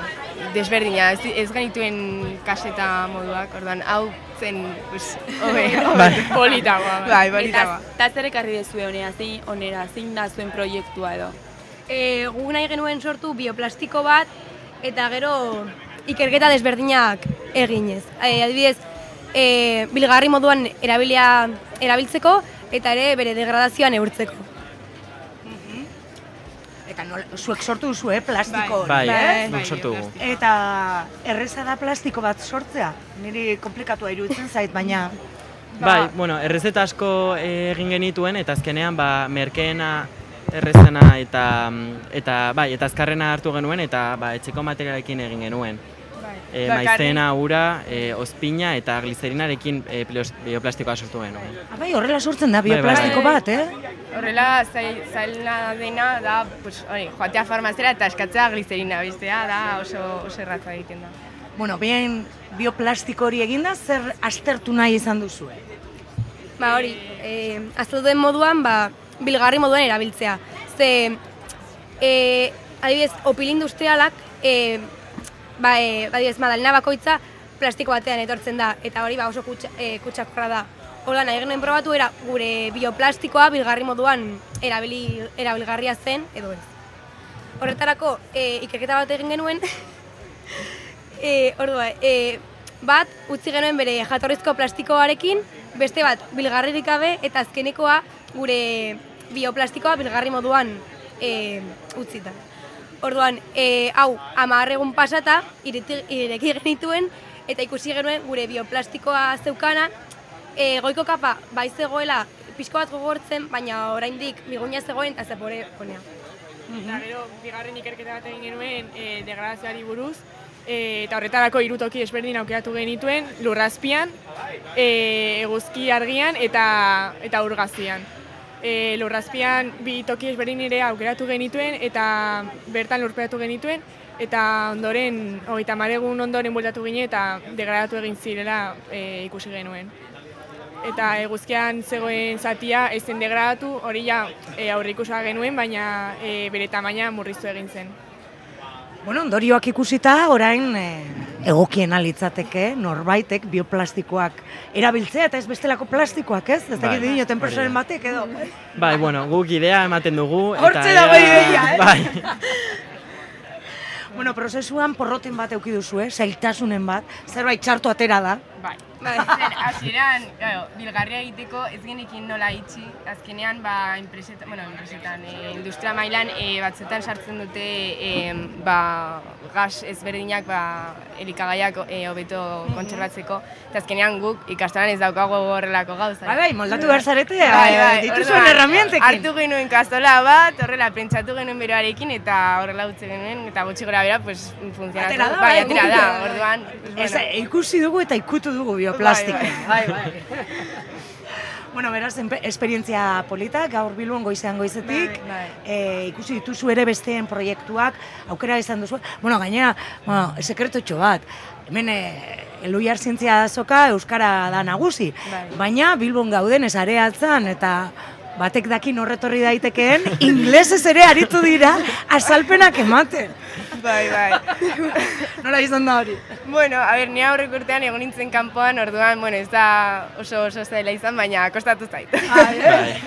desberdina, ez, ez genituen kaseta moduak, orduan, hau zen, pues, hobe, hobe, politagoa. Bai, politagoa. Eta, eta zer ekarri dezue honera, zein onera, zein da zuen proiektua edo? E, gu nahi genuen sortu bioplastiko bat, eta gero ikerketa desberdinak eginez. E, adibidez, e, bilgarri moduan erabilia erabiltzeko, eta ere bere degradazioa neurtzeko. Eta nol, zuek sortu duzu, eh, plastiko. hori, Bai, eh? guk sortu dugu. Eta erreza da plastiko bat sortzea? Niri komplikatua iruditzen zait, baina... Bai, bueno, errezeta asko eh, egin genituen, eta azkenean, ba, merkeena errezena eta, mm, eta, bai, eta azkarrena hartu genuen, eta ba, etxeko materialekin egin genuen. E, maizena, ura, e, ozpina eta glicerinarekin e, plos- bioplastikoa sortu genuen. Ah, bai, horrela sortzen da Bai, bai, bioplastiko bai. bat, eh? Horrela, zail, zaila dena da, pues, hori, joatea farmazera eta eskatzea glicerina, biztea, da oso, oso erratza egiten da. Bueno, bien bioplastiko hori eginda, zer aztertu nahi izan duzue? Ba hori, e, azaldu den moduan, ba, bilgarri moduan erabiltzea. Ze, e, adibidez, opil industrialak, e, ba, e, adibidez, madalina bakoitza plastiko batean etortzen da, eta hori ba, oso kutsa, e, kutsakorra da. Horda, nahi genuen probatu era gure bioplastikoa bilgarri moduan erabili, erabilgarria zen, edo ez. Horretarako, e, ikerketa bat egin genuen, e, ordua, e, bat utzi genuen bere jatorrizko plastikoarekin, beste bat bilgarririk gabe eta azkenekoa gure bioplastikoa bilgarri moduan e, utzita. Orduan, e, hau, hamar egun pasata, ireki genituen, eta ikusi genuen gure bioplastikoa zeukana, e, goiko kapa bai zegoela pixko bat gogortzen, baina oraindik biguina zegoen eta zepore honea. Eta gero, bigarren ikerketa bat egin genuen e, degradazioari buruz, e, eta horretarako hiru toki ezberdin aukeratu genituen, lurrazpian, e, eguzki argian eta eta urgazian. E, lurrazpian bi toki ezberdin ere aukeratu genituen eta bertan lurperatu genituen eta ondoren, hogeita egun ondoren bueltatu gine eta degradatu egin zirela e, ikusi genuen. Eta eguzkian zegoen zatia ez zen degradatu, hori ja e, aurreikusa genuen, baina e, bere tamaina murriztu egin zen. Bueno, ondorioak ikusita, orain eh, egokien alitzateke norbaitek bioplastikoak erabiltzea eta ez bestelako plastikoak, ez? Ez Bai, dakit dinoten hori personen da. batek edo. Bai, bueno, guk idea ematen dugu. Hortxe dago ideia, eh? Bai, Bueno, prozesuan porroten bat euki duzu, eh? Zailtasunen bat, zerbait txarto atera da. Bai, Zen, hasieran, claro, bilgarria egiteko ez genekin nola itxi, azkenean ba enpresetan, bueno, enpresetan, e, industria mailan e, batzuetan sartzen dute e, ba, gas ezberdinak ba, elikagaiak e, hobeto kontserbatzeko, eta azkenean guk ikastolan ez daukagu horrelako gauza. Bai, bai, moldatu behar zarete, eh, dituzuen orduan, herramientekin. Hartu genuen kastola bat, horrela pentsatu genuen beroarekin, eta horrela utzi genuen, eta gutxi gora bera, pues, funtzionatu. Atera da, bai, bai, atera da, orduan. pues, bueno. ikusi dugu eta ikutu dugu bioplastikoa. Bai, bai. Bueno, beraz, esperientzia polita, gaur bilbon goizean goizetik, Bai, eh, ikusi dituzu ere besteen proiektuak, aukera izan duzu. Bueno, gainera, bueno, sekretotxo bat, hemen eh, Eluiar zientzia azoka Euskara da nagusi, Bai. baina Bilbon gauden ez areatzen eta batek dakin horretorri daitekeen, inglesez ere aritu dira azalpenak ematen. Bai, bai. Nola izan da hori? Bueno, a ber, ni aurreko urtean egon nintzen kanpoan, orduan, bueno, ez da oso oso zela izan, baina kostatu zait. Bai.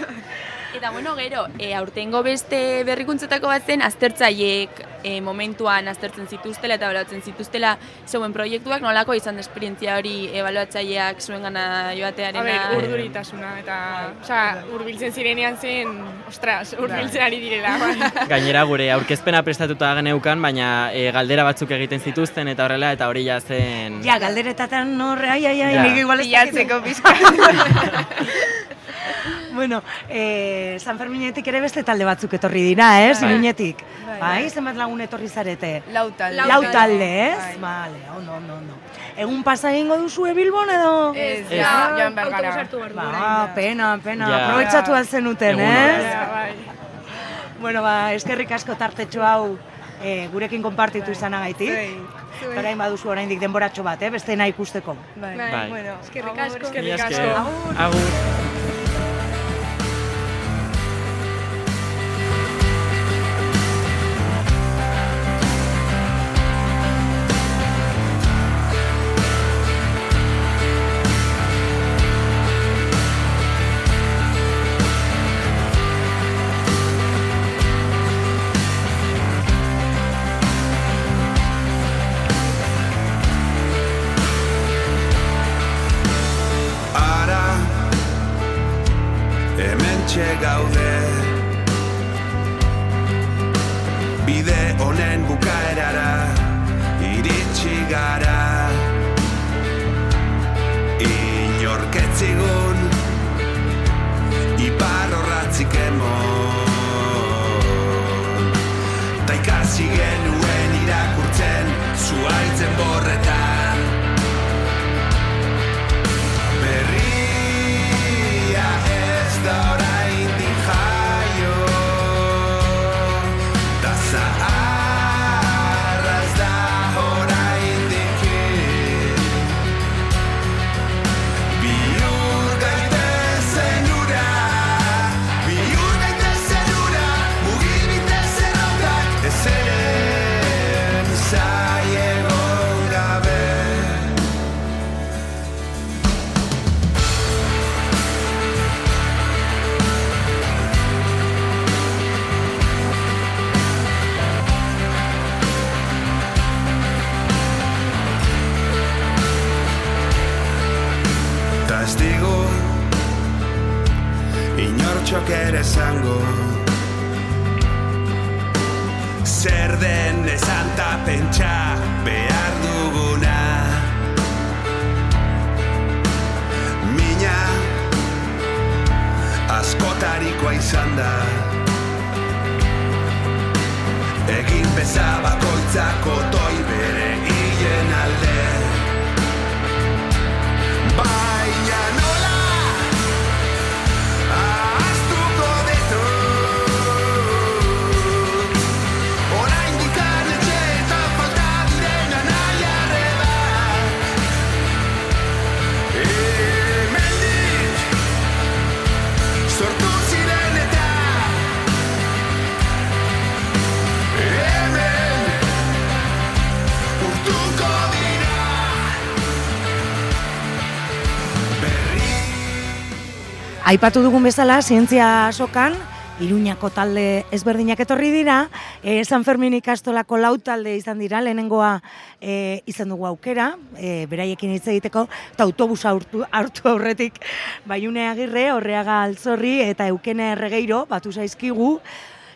Eta bueno, gero, e, aurtengo beste berrikuntzetako bat zen, aztertzaiek e, momentuan aztertzen zituztela eta ebaluatzen zituztela zeuen proiektuak, nolako izan da esperientzia hori ebaluatzaileak zuen gana A joatearena. ber, urduritasuna, eta, osea, urbiltzen zirenean zen, ostras, urbiltzen ari direla. bai. Gainera gure aurkezpena prestatuta geneukan, baina e, galdera batzuk egiten zituzten eta horrela eta hori ja zen... Ja, galderetatan horre, ai, ai, ai, Ja. nik igual ez dakit. Pizka. Bueno, eh, San Ferminetik ere beste talde batzuk etorri dira, ez? Bai. Iruñetik. Bai. Bai, zenbat lagun etorri zarete? Lau talde. Lau talde, ez? Bai. Vale, ondo, ondo, ondo. Egun pasa egingo duzue Bilbon edo? Ez, ja, joan behar gara. Autobus hartu behar dugu Ba, pena, pena, Ja. aprobetsatu alzenuten, Egun on. ez? Ja, bai. Bueno, ba, eskerrik asko tartetxo hau eh, gurekin konpartitu izanagaitik. Zuei. Orain baduzu oraindik denboratxo bat, eh, besteena ikusteko. Bai, Bai. bueno, Eskerrik agur. asko. Eskerrik asko. esker. Agur. anda Aipatu dugun bezala, zientzia sokan, Iruñako talde ezberdinak etorri dira, e, San Fermin ikastolako lau talde izan dira, lehenengoa e, izan dugu aukera, e, beraiekin hitz egiteko, eta autobusa hartu, hartu aurretik, baiune agirre, horreaga altzorri eta eukene erregeiro, batu zaizkigu,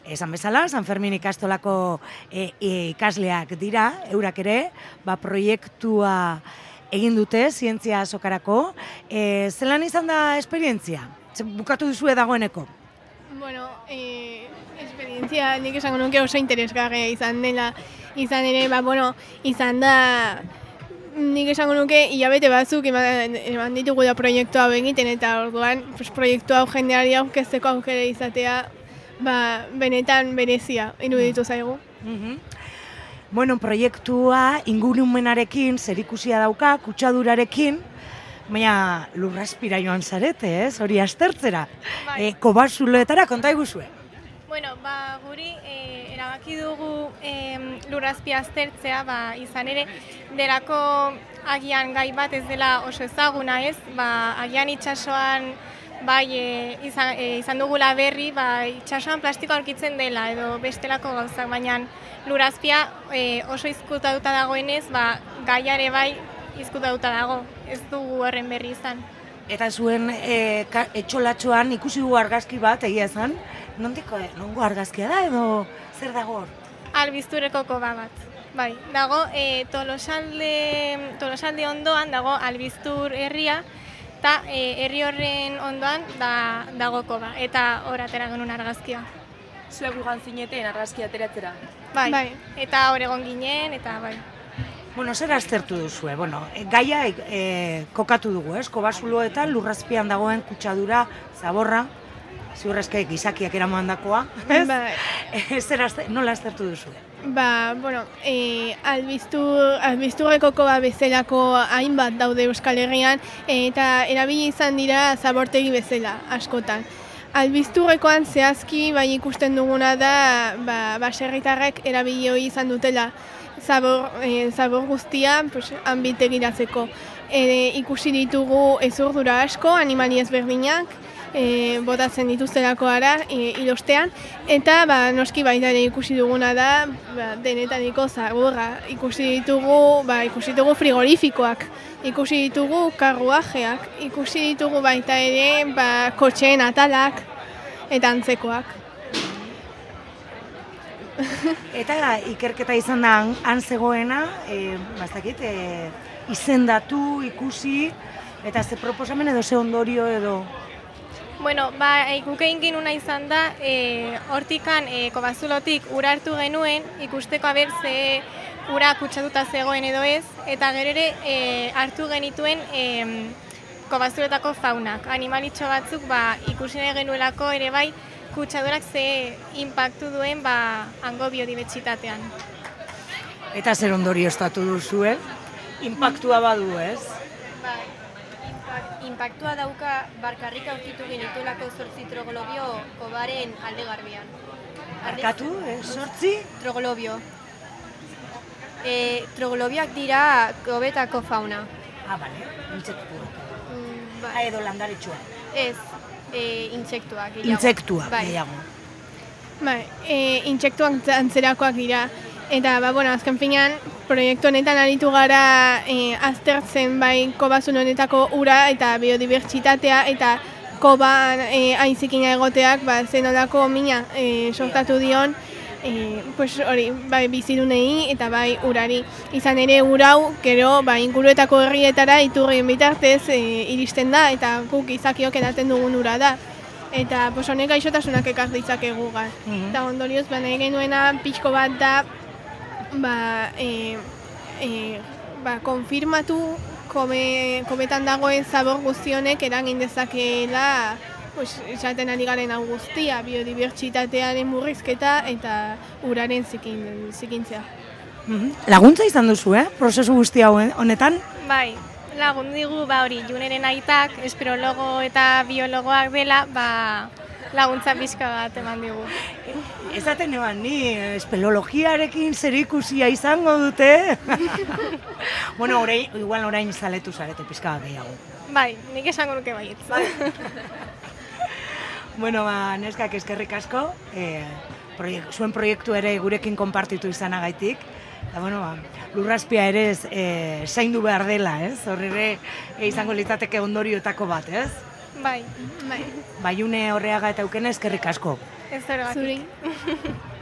Esan bezala, San Fermin ikastolako e, e, ikasleak dira, eurak ere, ba, proiektua egin dute, zientzia azokarako. E, zelan izan da esperientzia? Bukatu duzue dagoeneko? Bueno, eh, esperientzia nik esango nuke oso interesgarria izan dela. Izan ere, ba, bueno, izan da nik esango nuke hilabete batzuk eman, eman ditugu da proiektu hau egiten eta orduan pues, proiektu hau jendeari aurkezteko aukera izatea ba, benetan berezia iruditu zaigu. Bueno, proiektua ingurumenarekin zerikusia dauka, kutsadurarekin, baina lurraspira joan zarete, ez? Hori aztertzera. E, kobasuloetara konta iguzue. Bueno, ba, guri e, erabaki dugu e, lurrazpi aztertzea, ba, izan ere, derako agian gai bat ez dela oso ezaguna ez, ba, agian itsasoan bai e, izan, e, izan dugula berri, ba, itsasoan plastiko aurkitzen dela edo bestelako gauzak, baina lurazpia e, oso izkutatuta dagoenez, ba, gaiare bai izkutatuta dago, ez dugu horren berri izan. Eta zuen e, ka, etxolatxoan ikusi dugu argazki bat, egia esan, nondiko, nongo argazkia da edo zer dago hor? Albiztureko koba bat. Bai, dago e, tolosalde, tolosalde ondoan dago albiztur herria, eta e, herri horren ondoan da, dago koba, eta hor atera genuen argazkia. Zuek gugan zineten argazkia ateratzera. Bai, Bai. eta hor egon ginen, eta bai. Bueno, zer aztertu duzue? Bueno, e, gaia e, kokatu dugu, ez? Kobasuloetan lurrazpian dagoen kutsadura, zaborra, ziurrezke gizakiak eramandakoa, ez? Bai. E, zer azte, nola aztertu duzue? Ba, bueno, e, albiztur, albizturreko koba bezalako hainbat daude Euskal Herrian eta erabili izan dira zabortegi bezala askotan. Albizturrekoan zehazki bai ikusten duguna da ba, baserritarrek erabili hori izan dutela zabor, e, zabor guztia pues, anbitegiratzeko. E, ikusi ditugu ezurdura asko, animali ezberdinak, e, botatzen dituztelako ara e, ilostean, eta ba, noski baita ikusi duguna da ba, denetaniko zaborra. Ikusi ditugu, ba, ikusi ditugu frigorifikoak, ikusi ditugu karruajeak, ikusi ditugu baita ere ba, kotxeen atalak eta antzekoak. Eta ikerketa izan da han zegoena, e, bazakit, e, izendatu, ikusi, eta ze proposamen edo ze ondorio edo... Bueno, ba, e, guk egin genuna izan da, e, hortikan, e, kobazulotik ura hartu genuen, ikusteko aber ze ura kutsatuta zegoen edo ez, eta gero ere e, hartu genituen e, kobazuletako faunak. Animalitxo batzuk ba, ikusi nahi genuelako ere bai, kutsadurak ze impactu duen ba, hango biodibertsitatean. Eta zer ondorio estatu duzue? Impactua badu, ez? Bai, impactua dauka barkarrik aurkitu genituelako zortzi troglobio kobaren alde garbian. Barkatu, eh, sortzi? Troglobio. E, troglobioak dira kobetako fauna. Ah, bale, intsektu. Mm, Ah, edo landaretxua. Ez, e, intsektuak gehiago. Intsektua, bai. gehiago. Bai, e, intsektuak antzerakoak dira. Eta, ba, bueno, azken finean, proiektu honetan aritu gara e, aztertzen bai kobazun honetako ura eta biodibertsitatea eta koban e, aintzikina egoteak, ba, zenolako mina e, sortatu dion, e, pues hori, bai bizidunei eta bai urari. Izan ere urau, gero, bai inguruetako herrietara iturrien bitartez e, iristen da eta guk izakiok edaten dugun ura da. Eta pues, honek gaixotasunak ekar ditzakegu gar. Mhm. Eta ondorioz, ba, nahi genuena pixko bat da, ba, e, e, ba, konfirmatu kome, kometan dagoen zabor guztionek eragin dezakeela pues, esaten ari garen hau guztia, biodibertsitatearen murrizketa eta uraren zikin, zikintzea. Mhm. Laguntza izan duzu, eh? Prozesu guzti hau honetan? Bai, lagun digu ba hori juneren aitak, esperologo eta biologoak dela, ba laguntza pixka bat eman digu. Ezaten eban, ni espelologiarekin zerikusia izango dute. bueno, orain, igual orain zaletu zarete pizka bat gehiago. Bai, nik esango nuke baietz. Bueno, ba, neskak eskerrik asko, e, proiek, zuen proiektu ere gurekin konpartitu izanagaitik. Eta, bueno, ba, lurraspia ere ez, e, zaindu behar dela, ez? Horre ere e, izango litzateke ondorioetako bat, ez? Bai, bai. Baiune horreaga eta eukene eskerrik asko. Ez Zuri.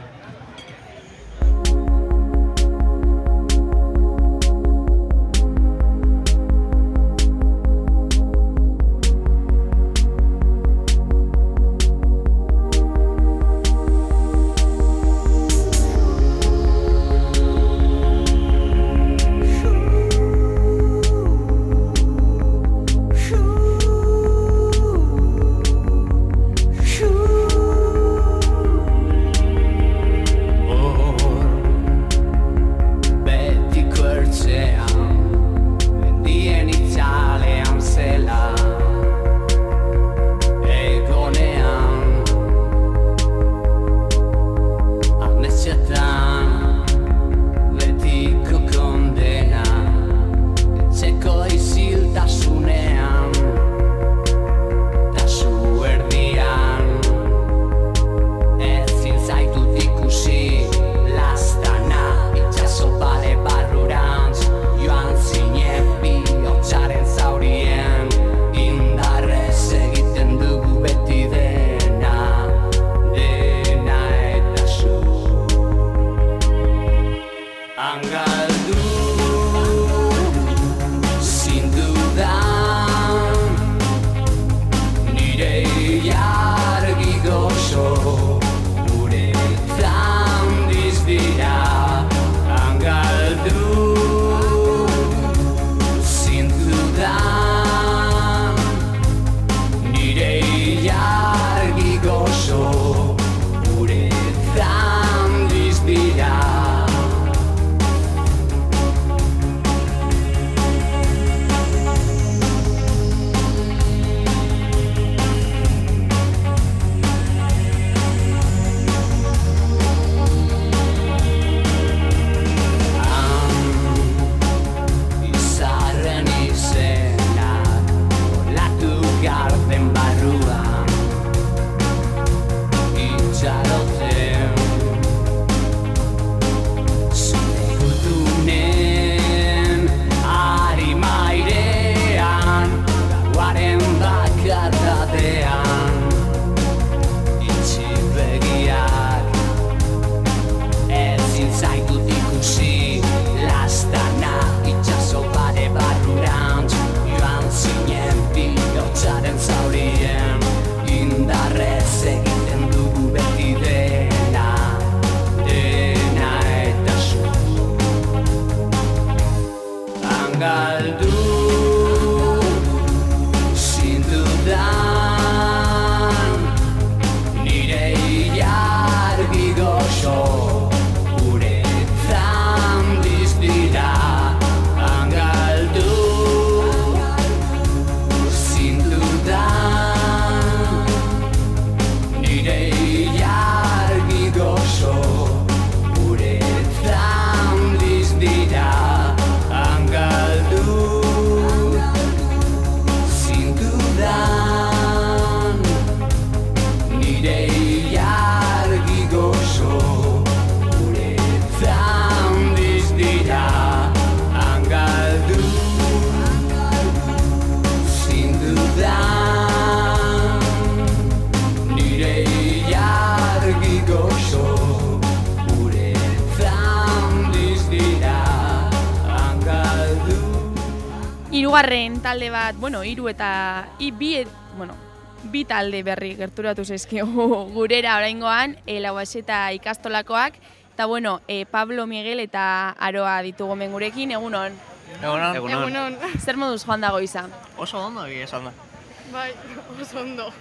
Hirugarren talde bat, bueno, hiru eta i, bi, et- bueno, bi talde berri gerturatu zaizkigu gurera oraingoan, e, lauaseta ikastolakoak, eta bueno, e, Pablo Miguel eta Aroa ditugu hemen gurekin, egunon. Egunon. Egunon. Zer moduz joan dago izan? Oso ondo egia esan da. Bai, oso ondo.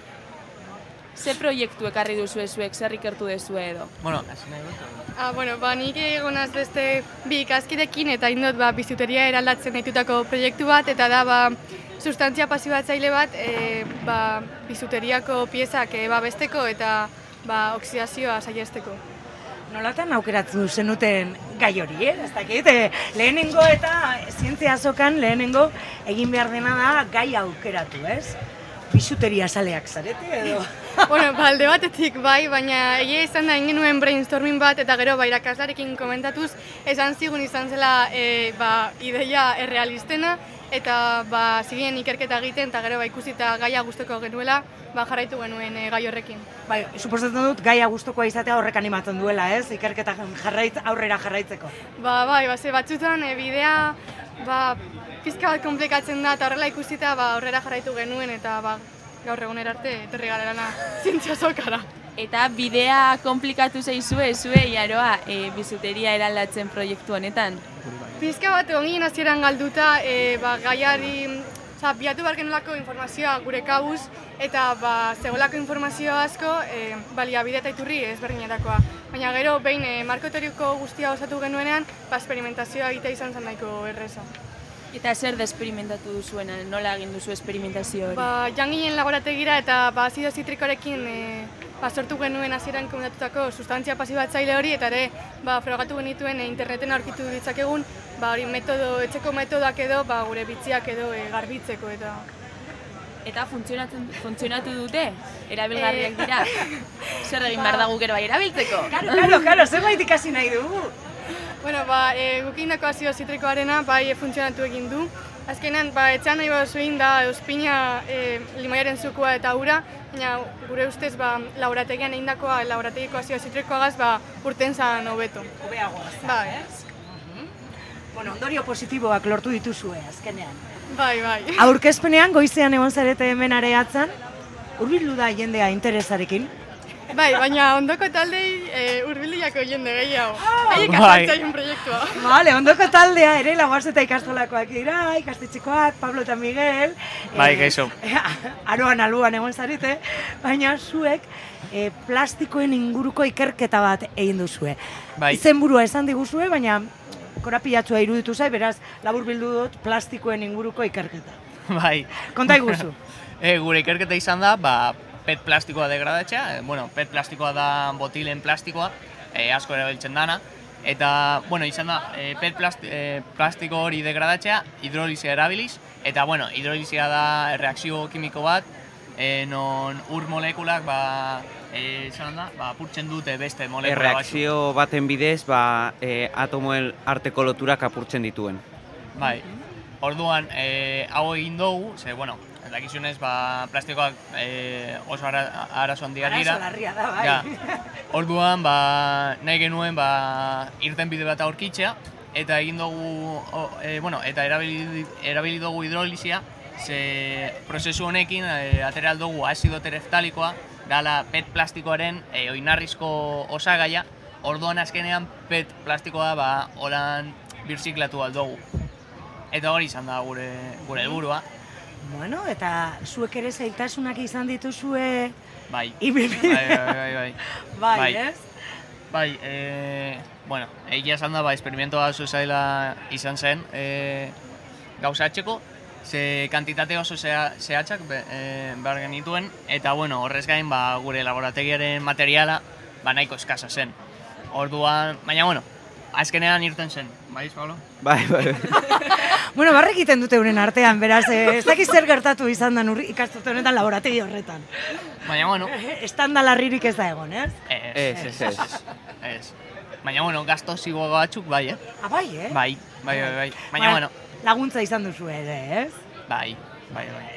Ze proiektu ekarri duzu zuek, zer ikertu duzu edo? Bueno, hasi nahi dut. Ah, bueno, ba, nik egonaz beste bi ikaskidekin eta indot ba, bizuteria eraldatzen ditutako proiektu bat, eta da ba, sustantzia pasibatzaile bat e, ba, bizuteriako piezak e, babesteko eta ba, oksidazioa saihesteko. Nolatan aukeratu zenuten gai hori, eh? Ez dakit, eh, lehenengo eta zientzia azokan lehenengo egin behar dena da gai aukeratu, ez? bisuteria saleak zarete edo? bueno, ba, alde batetik bai, baina egia izan da egin genuen brainstorming bat eta gero ba, irakaslarekin komentatuz esan zigun izan zela e, ba, ideia errealistena eta ba, zigien ikerketa egiten eta gero ba, ikusita gaia gustoko genuela ba, jarraitu genuen e, gai horrekin. Bai, suposatzen dut gaia gustokoa izatea horrek animatzen duela, ez? Ikerketa jarraitz, aurrera jarraitzeko. Ba, bai, ba, ze batzutan e, bidea ba, pizka bat komplikatzen da eta horrela ikusita ba, aurrera jarraitu genuen eta ba, gaur egunera arte etorri gara lana zientzia sokara. Eta bidea komplikatu zaizue, zue, Iaroa, e, bizuteria eraldatzen proiektu honetan? Pizka bat egon ginen hasieran galduta, e, ba, gaiari, oza, biatu behar genolako informazioa gure kabuz, eta ba, zegoelako informazio asko, e, baliabide eta iturri ezberdinetakoa. Baina gero, behin e, markotoriko guztia osatu genuenean, ba, esperimentazioa egitea izan zen nahiko erreza. Eta zer da esperimentatu duzuena, nola egin duzu esperimentazio hori? Ba, joan ginen laborategira eta ba, azido zitrikorekin e, ba, sortu genuen hasieran komentatutako sustantzia pasibatzaile hori eta ere ba, frogatu genituen e, interneten aurkitu ditzakegun ba, hori metodo, etxeko metodak edo ba, gure bitziak edo e, garbitzeko eta Eta funtzionatzen, funtzionatu dute? Erabilgarriak dira? Zer egin behar da guk ere bai erabiltzeko? Karo, karo, karo, zerbait ikasi nahi dugu. Bueno, ba, e, guk indako azido zitrikoarena bai e, funtzionatu egin du. Azkenean, ba, etxean nahi baduzu egin da euspina e, limoiaren zukua eta ura, baina gure ustez ba, laborategian egindakoa, laborategiko azido zitrikoagaz, ba, urten zan hobeto. Hobeagoa, Bai. ez? Bueno, ondorio positiboak lortu dituzue azkenean. Bai, bai. Aurkezpenean goizean egon zarete hemen areatzen, hurbildu da jendea interesarekin. Bai, baina ondoko taldei e, urbildiako jende gehiago. Haiek Bai. azaltzaien proiektua. Vale, ondoko taldea ere laguaz eta ikastolakoak dira, ikastetxekoak, Pablo eta Miguel. Bai, eh, kaixo. aroan aluan egon zarete, baina zuek eh, plastikoen inguruko ikerketa bat egin duzue. Bai. Izenburua esan diguzue, baina korapilatzua iruditu zai, beraz, labur bildu dut plastikoen inguruko ikerketa. Bai. Konta iguzu. e, gure ikerketa izan da, ba, pet plastikoa degradatzea, e, bueno, pet plastikoa da botilen plastikoa, e, asko erabiltzen dana, eta, bueno, izan da, e, pet plasti, e, plastiko hori degradatzea, hidrolizia erabiliz, eta, bueno, hidrolizia da reakzio kimiko bat, e, non ur molekulak, ba, e, izan da, ba, apurtzen dute beste molekula. Erreakzio baten bidez, ba, e, atomoen arteko loturak apurtzen dituen. Bai. Orduan, e, hau egin dugu, ze, bueno, dakizunez, ba, plastikoak e, oso ara, arazo handiak dira. Arazo larria da, bai. Ja. Orduan, ba, nahi genuen, ba, irten bide bat aurkitzea, eta egin dugu, o, e, bueno, eta erabili, erabili dugu hidrolizia, ze prozesu honekin e, atera dugu azido tereftalikoa, dala pet plastikoaren e, oinarrizko osagaia, orduan azkenean pet plastikoa ba, holan birziklatu aldugu. Eta hori izan da gure, gure helburua. Bueno, eta zuek ere zailtasunak izan dituzue Bai. Ibilbide. Bai, bai, bai, bai. Bai, ez? Bai, e, bueno, egia esan da, ba, esperimentoa oso zaila izan zen e, gauzatzeko, ze kantitate oso zehatzak be, e, behar genituen, eta bueno, horrez gain, ba, gure laborategiaren materiala, ba, nahiko eskasa zen. Orduan, baina bueno, azkenean irten zen, bai, Pablo? Bai, bai. Bueno, barrek egiten dute euren artean, beraz, eh, ez dakiz zer gertatu izan da urri ikasturte honetan laborategi horretan. Baina bueno, Estanda larririk ez da egon, ez? ez, ez, ez, ez. Baina bueno, gasto zigo batzuk, bai, eh? Ah, bai, eh? Bai, bai, bai, bai. Baina bueno, Laguntza izan duzu ere, ez? bai, bai, bai.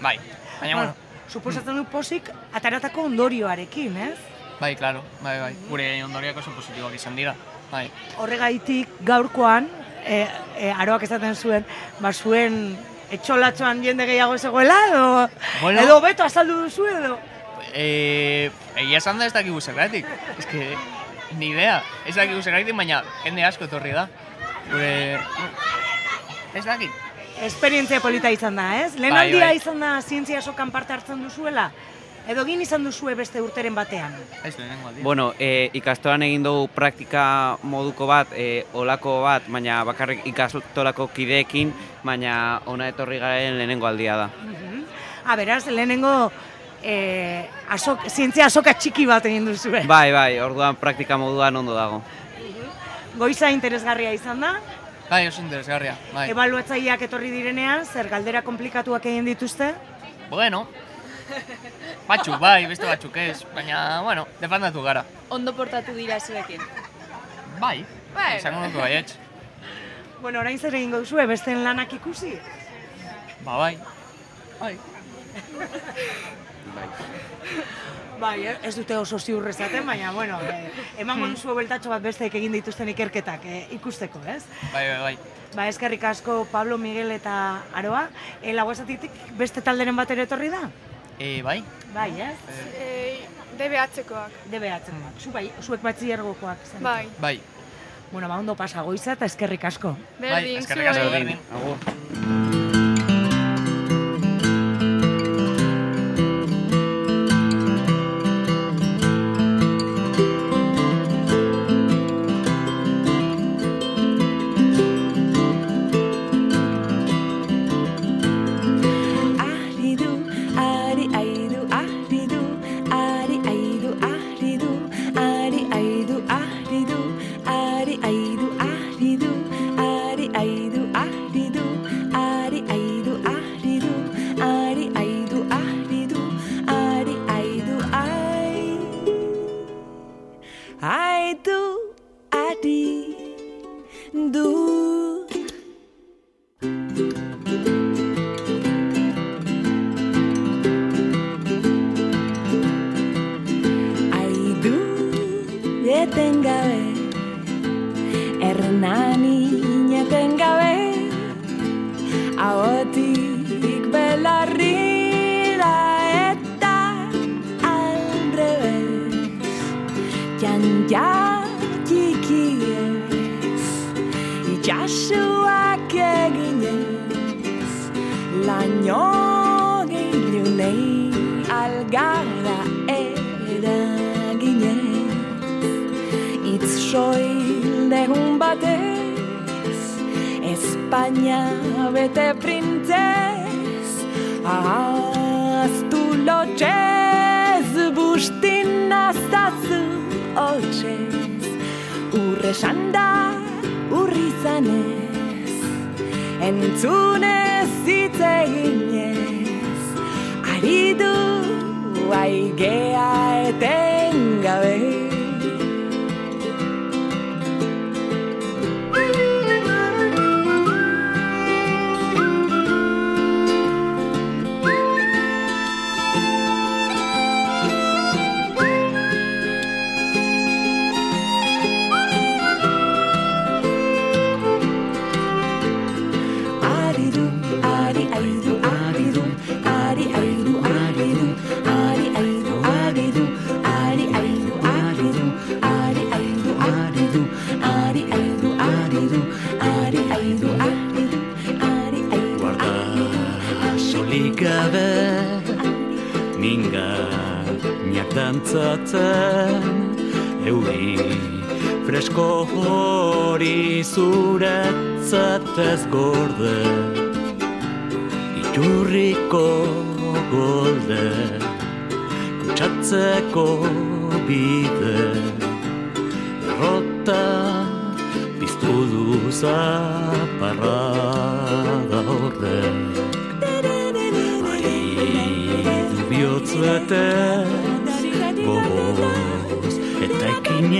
Bai, baina bueno, Suposatzen du posik ataratako ondorioarekin, ez? bai, claro, bai, bai. Gure ondoriak oso positiboak izan dira, bai. Horregaitik gaurkoan, e, e, aroak esaten zuen, ba zuen etxolatxoan jende gehiago zegoela, edo, Bueno. edo beto azaldu duzu edo. Eh, egia esan da ez dakigu zergatik. Ez que, ni idea. Ez dakigu zergatik, baina jende asko etorri da. Gure... Ez dakit. Esperientzia polita izan da, ez? Lehen Bai, aldia bai. izan da zientzia sokan parte hartzen duzuela? Edo egin izan duzue beste urteren batean? Ez lehenengo aldia. Bueno, e, ikastolan egin dugu praktika moduko bat, e, olako bat, baina bakarrik ikastolako kideekin, baina ona etorri garen lehenengo aldia da. Ah, beraz, lehenengo eh, azok, zientzia azoka txiki bat egin duzue. Bai, bai, orduan praktika moduan ondo dago. Goiza interesgarria izan da, Bai, oso interesgarria, bai. ebaluatzaileak etorri direnean, zer galdera komplikatuak egin dituzte? Bueno, batzuk bai, beste batzuk ez, baina, bueno, defandatu gara. Ondo portatu dira zuekin. Bai, Bai. esango nuke baietz. Bueno, orain zer egingo duzue, besteen lanak ikusi? Ba bai. Bai. Bai, eh, ez dute oso ziur esaten, baina, bueno, eh, emango Hmm. duzu beltatxo bat besteek egin dituzten ikerketak eh, ikusteko, ez? Bai, bai, bai. Ba, eskerrik asko Pablo, Miguel eta Aroa, e, laguazatitik beste talderen bat ere etorri da? E, bai. Bai, ez? E, DBH-koak. DBH-koak. Zu bai, zuek batzilergokoak. zen. Bai. Bai. Bueno, ba, ondo pasa goiza eta eskerrik asko. Berdin, eskerrik asko, berdin. Agur.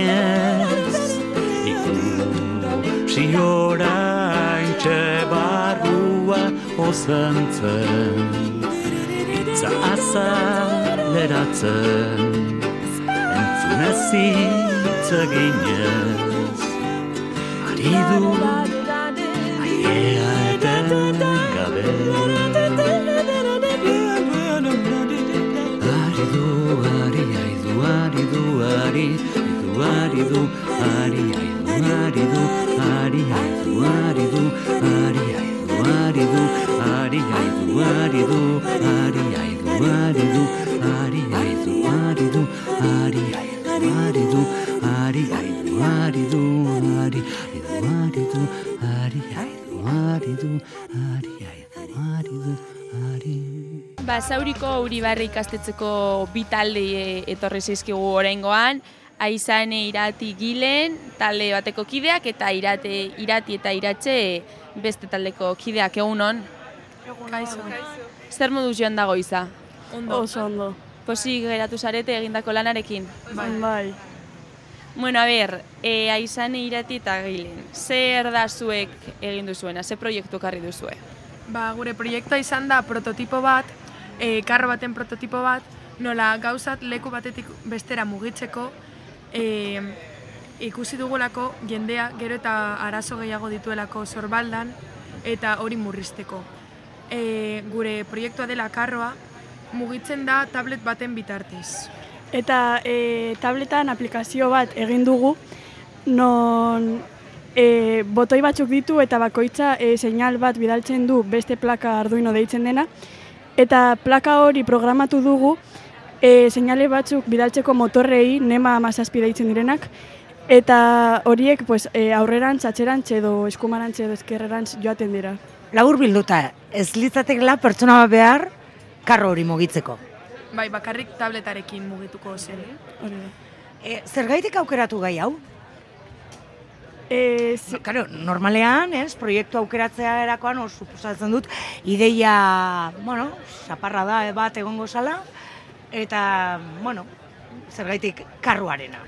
ginez Ikusi orain txebarrua ozen zen Itza azaleratzen Entzunez itza ginez Ari Aiea eten gabez Aidu, aridu, ari, aidu, aridu Ari, aidu, aridu, ari, aidu, aridu Ari, aidu, aridu, ari, aidu, aridu Ari, aidu, aridu, ari, aidu, aridu Ari, aidu, aridu, ari, aidu, aridu Ari, aidu, aridu, ari, aidu, aridu Ari, Basauriko Uribarri ikastetxeko bi talde e, etorri zaizkigu oraingoan, Aizane irati gilen, talde bateko kideak, eta irate, irati eta iratxe beste taldeko kideak egunon. Kaixo. zer moduz joan dago iza? Ondo. Oso ondo. Posi geratu zarete egindako lanarekin? Bai. bai. Bueno, a ber, e, aizane irati eta gilen. Zer da zuek egin duzuena? Ze proiektu karri duzue? Ba, gure proiektua izan da prototipo bat, e, karro baten prototipo bat, nola gauzat leku batetik bestera mugitzeko, e, ikusi dugulako jendea gero eta arazo gehiago dituelako sorbaldan eta hori murrizteko. E, gure proiektua dela karroa, mugitzen da tablet baten bitartez. Eta e, tabletan aplikazio bat egin dugu, non e, botoi batzuk ditu eta bakoitza e, seinal bat bidaltzen du beste plaka arduino deitzen dena. Eta plaka hori programatu dugu, e, seinale batzuk bidaltzeko motorrei, nema amazazpi deitzen direnak, eta horiek pues, e, aurrerantz, atxerantz edo eskumarantz edo eskerrerantz joaten dira. Labur bilduta, ez litzatekela pertsona bat behar karro hori mugitzeko. Bai, bakarrik tabletarekin mugituko zen. Hori da. E, zergaitik aukeratu gai hau? E, no, claro, normalean, ez, proiektu aukeratzea erakoan, suposatzen dut, ideia, bueno, saparra da bat egongo zala, eta, bueno, zergaitik karruarena.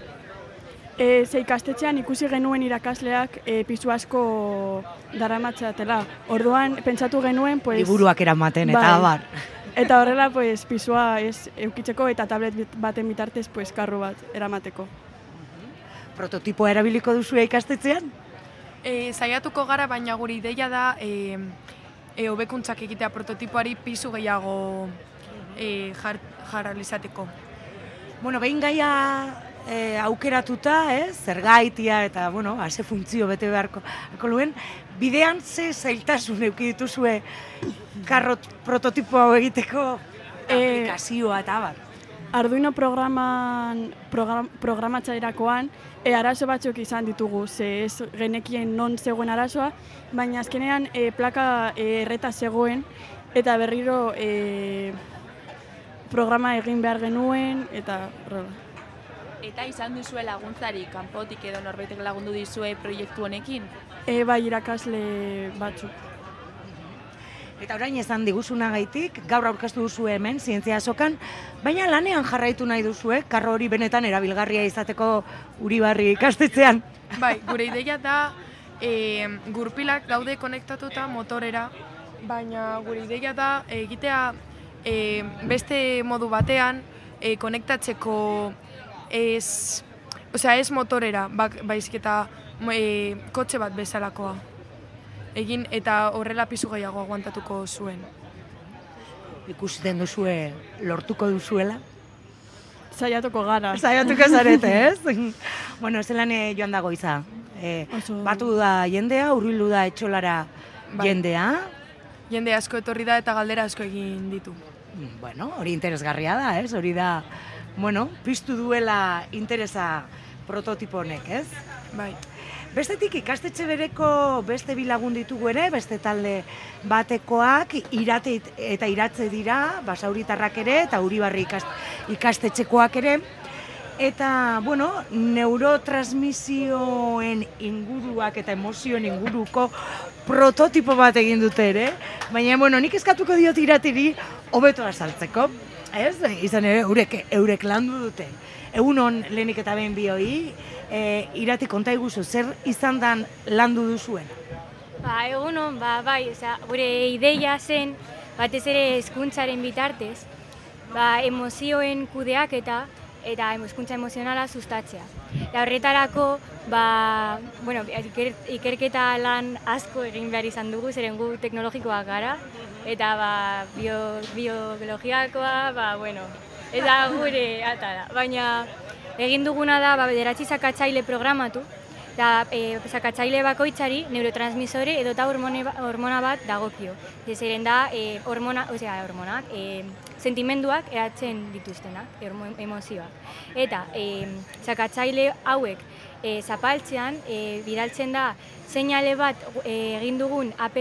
E, ze ikastetxean ikusi genuen irakasleak e, pisu asko daramatzatela. Orduan, pentsatu genuen, pues... Liburuak eramaten, eta bai. abar. Eta horrela, pues, pisua ez eukitzeko eta tablet baten bitartez, pues, karru bat eramateko. Prototipoa erabiliko duzu ikastetxean? E, saiatuko gara, baina gure ideia da e, e, hobekuntzak egitea prototipoari pisu gehiago e, jar, jarra izateko. Bueno, behin gaia e, aukeratuta, ez, zergaitia eta, bueno, ase funtzio bete beharko, beharko luen, bidean ze zailtasun euki dituzue karro prototipo hau egiteko aplikazioa eta abar. Arduino programan, program, programatzairakoan, e, arazo batzuk izan ditugu, ze ez genekien non zegoen arazoa, baina azkenean e, plaka e, erreta zegoen, eta berriro e, programa egin behar genuen, eta horrela. Eta izan duzue laguntzari, kanpotik edo norbaitek lagundu dizue proiektu honekin? E, bai, irakasle batzuk. Eta orain esan diguzunagaitik, gaur aurkeztu duzu hemen, zientzia azokan, baina lanean jarraitu nahi duzue, karro hori benetan erabilgarria izateko uribarri ikastetzean. Bai, gure ideia da e, gurpilak daude konektatuta motorera, baina gure ideia da egitea e, beste modu batean e, konektatzeko ez, osea, ez motorera, bak, baizik eta e, kotxe bat bezalakoa. Egin eta horrela pisu gehiago aguantatuko zuen. Ikusten duzue lortuko duzuela. Saiatuko gara. Saiatuko zarete, ez? bueno, zelan joan dago iza. E, batu da jendea, urbildu da etxolara Bai. jendea. Jende asko etorri da eta galdera asko egin ditu. Bueno, hori interesgarria da, ez? Hori da, bueno, piztu duela interesa prototipo honek, ez? Bai. Bestetik ikastetxe bereko beste bilagun ditugu ere, beste talde batekoak irate eta iratze dira, basauritarrak ere eta uribarri ikast, ikastetxekoak ere. Eta, bueno, neurotransmisioen inguruak eta emozioen inguruko prototipo bat egin dute ere. Baina, bueno, nik eskatuko diot iratiri hobeto azaltzeko. Ez? Izan ere, eurek, eurek landu dute. Egunon lehenik eta behin bioi, e, irati konta iguzu, zer izan dan landu duzuen? Ba, egunon, ba, bai, osea, gure ideia zen, batez ere hezkuntzaren bitartez, ba, emozioen kudeak eta eta hezkuntza emozionala sustatzea. Eta horretarako, ba, bueno, iker, ikerketa lan asko egin behar izan dugu, zeren gu teknologikoak gara, eta ba, bio, biologiakoa, ba, bueno, ez da gure atara. Baina egin duguna da, ba, bederatzi zakatzaile programatu, eta e, zakatzaile bakoitzari neurotransmisore edo eta hormone, ba- hormona bat dagokio. Zeren da, e, hormona, osea, hormonak, e, sentimenduak eratzen dituztenak, emozioak. Eta e, zakatzaile hauek e, zapaltzean e, bidaltzen da seinale bat e, egin dugun app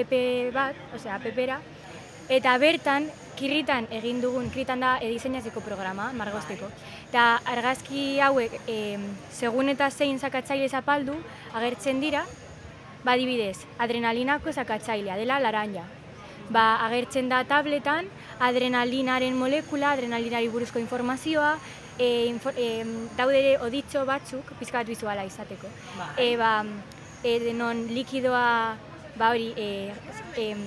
bat, osea, appera, eta bertan kirritan egin dugun, kirritan da e, diseinatzeko programa, margosteko. Eta argazki hauek, e, segun eta zein zakatzaile zapaldu, agertzen dira, badibidez, adrenalinako zakatzailea dela laranja. Ba, agertzen da tabletan adrenalinaren molekula, adrenalinari buruzko informazioa, e, info, e, daude oditxo batzuk, pizka bat bizuala izateko. E, ba, e, denon likidoa ba hori e, em,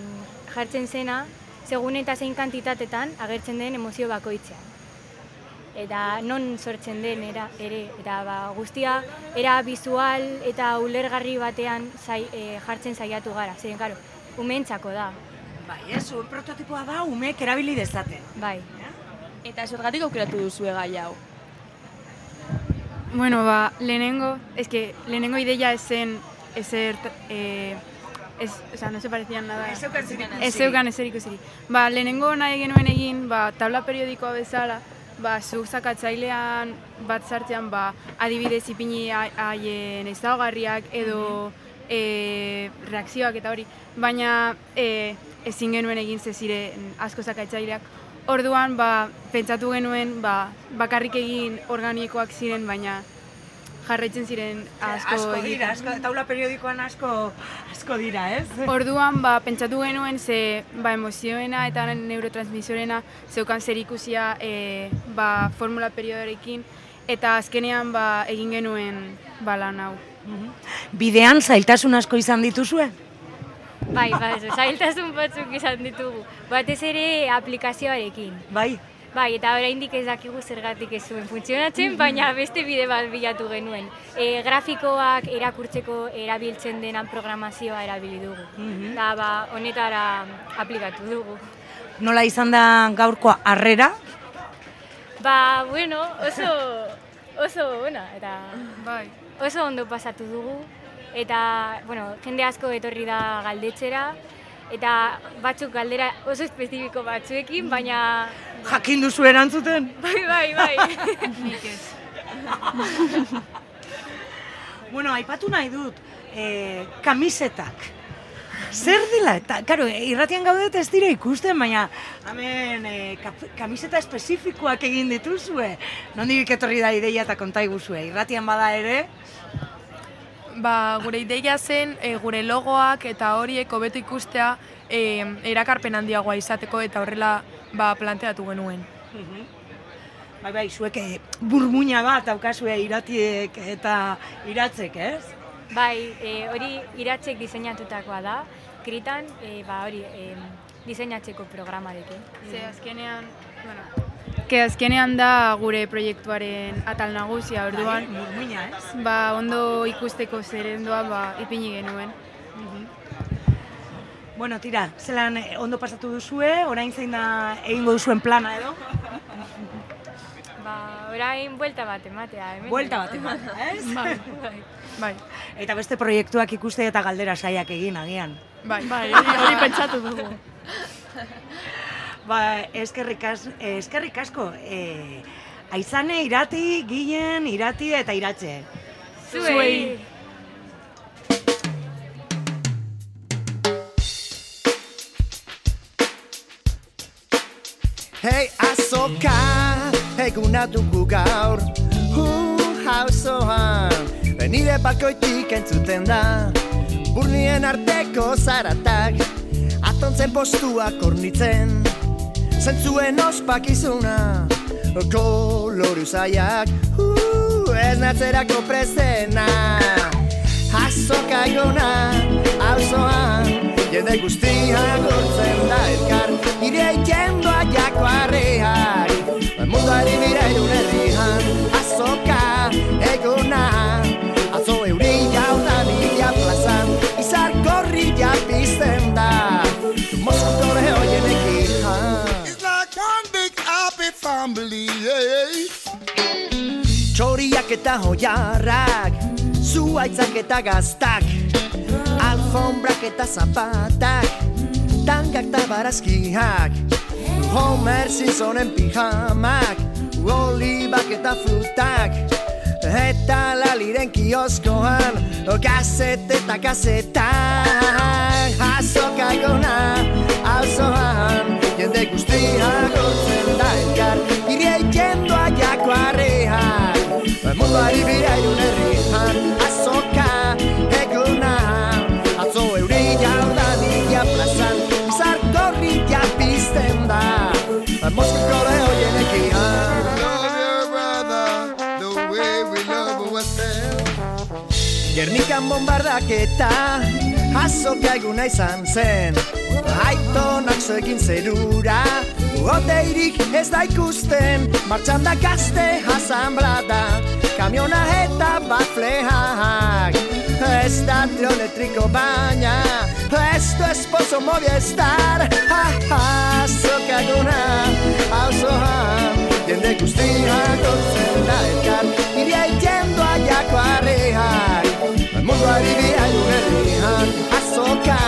jartzen zena, segun eta zein kantitatetan agertzen den emozio bakoitzean. Eta non sortzen den era, ere, eta ba, guztia era bizual eta ulergarri batean zai, e, jartzen saiatu gara. Zeren, karo, umentzako da. Bai, ez, prototipoa da umeek erabili dezaten. Bai. Eta zergatik aukeratu duzue gai hau? Bueno, ba, lehenengo, es que lehenengo ideia ez zen ezer, eh, ez, o sea, no se parecían nada. Ez zeukan zerikusirik. Ez zeukan ezer ikusirik. Ba, lehenengo nahi genuen egin, ba, tabla periodikoa bezala, ba, zuk zakatzailean bat sartzean, ba, adibidez ipini ha- haien ezaugarriak edo e, reakzioak eta hori, baina e, ezin genuen egin ze ziren asko zakatzaileak. Orduan, ba, pentsatu genuen, ba, bakarrik egin organikoak ziren, baina jarraitzen ziren asko, Asko egiten. dira, asko, taula periodikoan asko, asko dira, ez? Orduan, ba, pentsatu genuen ze ba, emozioena eta neurotransmisorena zeukan zer ikusia e, ba, formula periodorekin eta azkenean ba, egin genuen ba, lan hau. Bidean zailtasun asko izan dituzue? Bai, bai, zailtasun batzuk izan ditugu. Batez ere aplikazioarekin. Bai. Bai, eta oraindik ez dakigu zergatik ez zuen funtzionatzen, baina beste bide bat bilatu genuen. E, grafikoak erakurtzeko erabiltzen denan programazioa erabili dugu. Eta ba, honetara aplikatu dugu. Nola izan da gaurko harrera? Ba, bueno, oso, oso ona, eta bai. oso ondo pasatu dugu. Eta, bueno, jende asko etorri da galdetzera, eta batzuk galdera oso espezifiko batzuekin, baina... Jakin duzu erantzuten? Bai, bai, bai. Nik ez. bueno, aipatu nahi dut, e, kamisetak. Zer dila? Eta, karo, irratian gaudet ez dira ikusten, baina hemen e, kap- kamiseta espezifikoak egin dituzue. Nondik etorri da ideia eta konta iguzue. Irratian bada ere, Ba, gure ideia zen e, gure logoak eta horiek hobeto ikustea e, erakarpen handiagoa izateko eta horrela ba, planteatu genuen. bai, bai, zuek eh, burmuina bat daukazue iratiek eta iratzek, ez? Bai, e, hori iratzek diseinatutakoa da, kritan, e, ba, hori, e, diseinatzeko programarekin. Ze azkenean, bueno, Ke azkenean da gure proiektuaren atal nagusia, orduan. Bai, murmuina, ez? Ba, ondo ikusteko zerendoa ba, ipini genuen. Bueno, tira, zelan eh, ondo pasatu duzue, orain zein da egingo duzuen plana edo? Ba, orain buelta bat ematea, hemen. Buelta bat ematea, ez? bai. Bai. Eta beste proiektuak ikuste eta galdera saiak egin agian. Bai, bai, hori, hori pentsatu dugu. Ba, eskerrik, az, eh, eskerrik asko, e, aizane, irati, ginen, irati eta iratxe. Zuei. Hei azoka, eguna dugu gaur. Hu, hauzoan, nire balkoitik entzuten da. Burnien arteko zaratak, atontzen postuak ornitzen Zentzuen ospakizuna, koloru zaiak Hu, ez natzerako prezena. Azoka eguna, hauzoan, jende guztia gortzen da elkar Nire ikendoa jako arreak Munduari bira irun herrian Azoka eguna Txoriak eta hoiarrak Zuaitzak eta gaztak Alfombrak eta zapatak Tangak eta barazkiak Homer Simpsonen pijamak Olibak eta frutak Eta laliren kioskoan Gazete eta gazetak. Azoka egona Auzoan Jende guztia gortzen da elkar Iria ikendoa jako arreak ari birai unerrietan Azoka eguna. Atzo euri jauda dia plazan Bizar gorri jabizten da. Moskik gore hoien Gernikan bombardak Azoka eguna izan zen. Aitonak zuekin zerura Aitonak zerura. Oteirik ez da ikusten Martxan da gazte asamblada Kamiona eta bat flehak Ez da trio elektriko baina Ez du esposo moviestar Azoka eguna Auzoan Jende guztiak ortzen da elkar. Iria ikendo aiako arreak Munduari bia herrian Azoka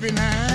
behind.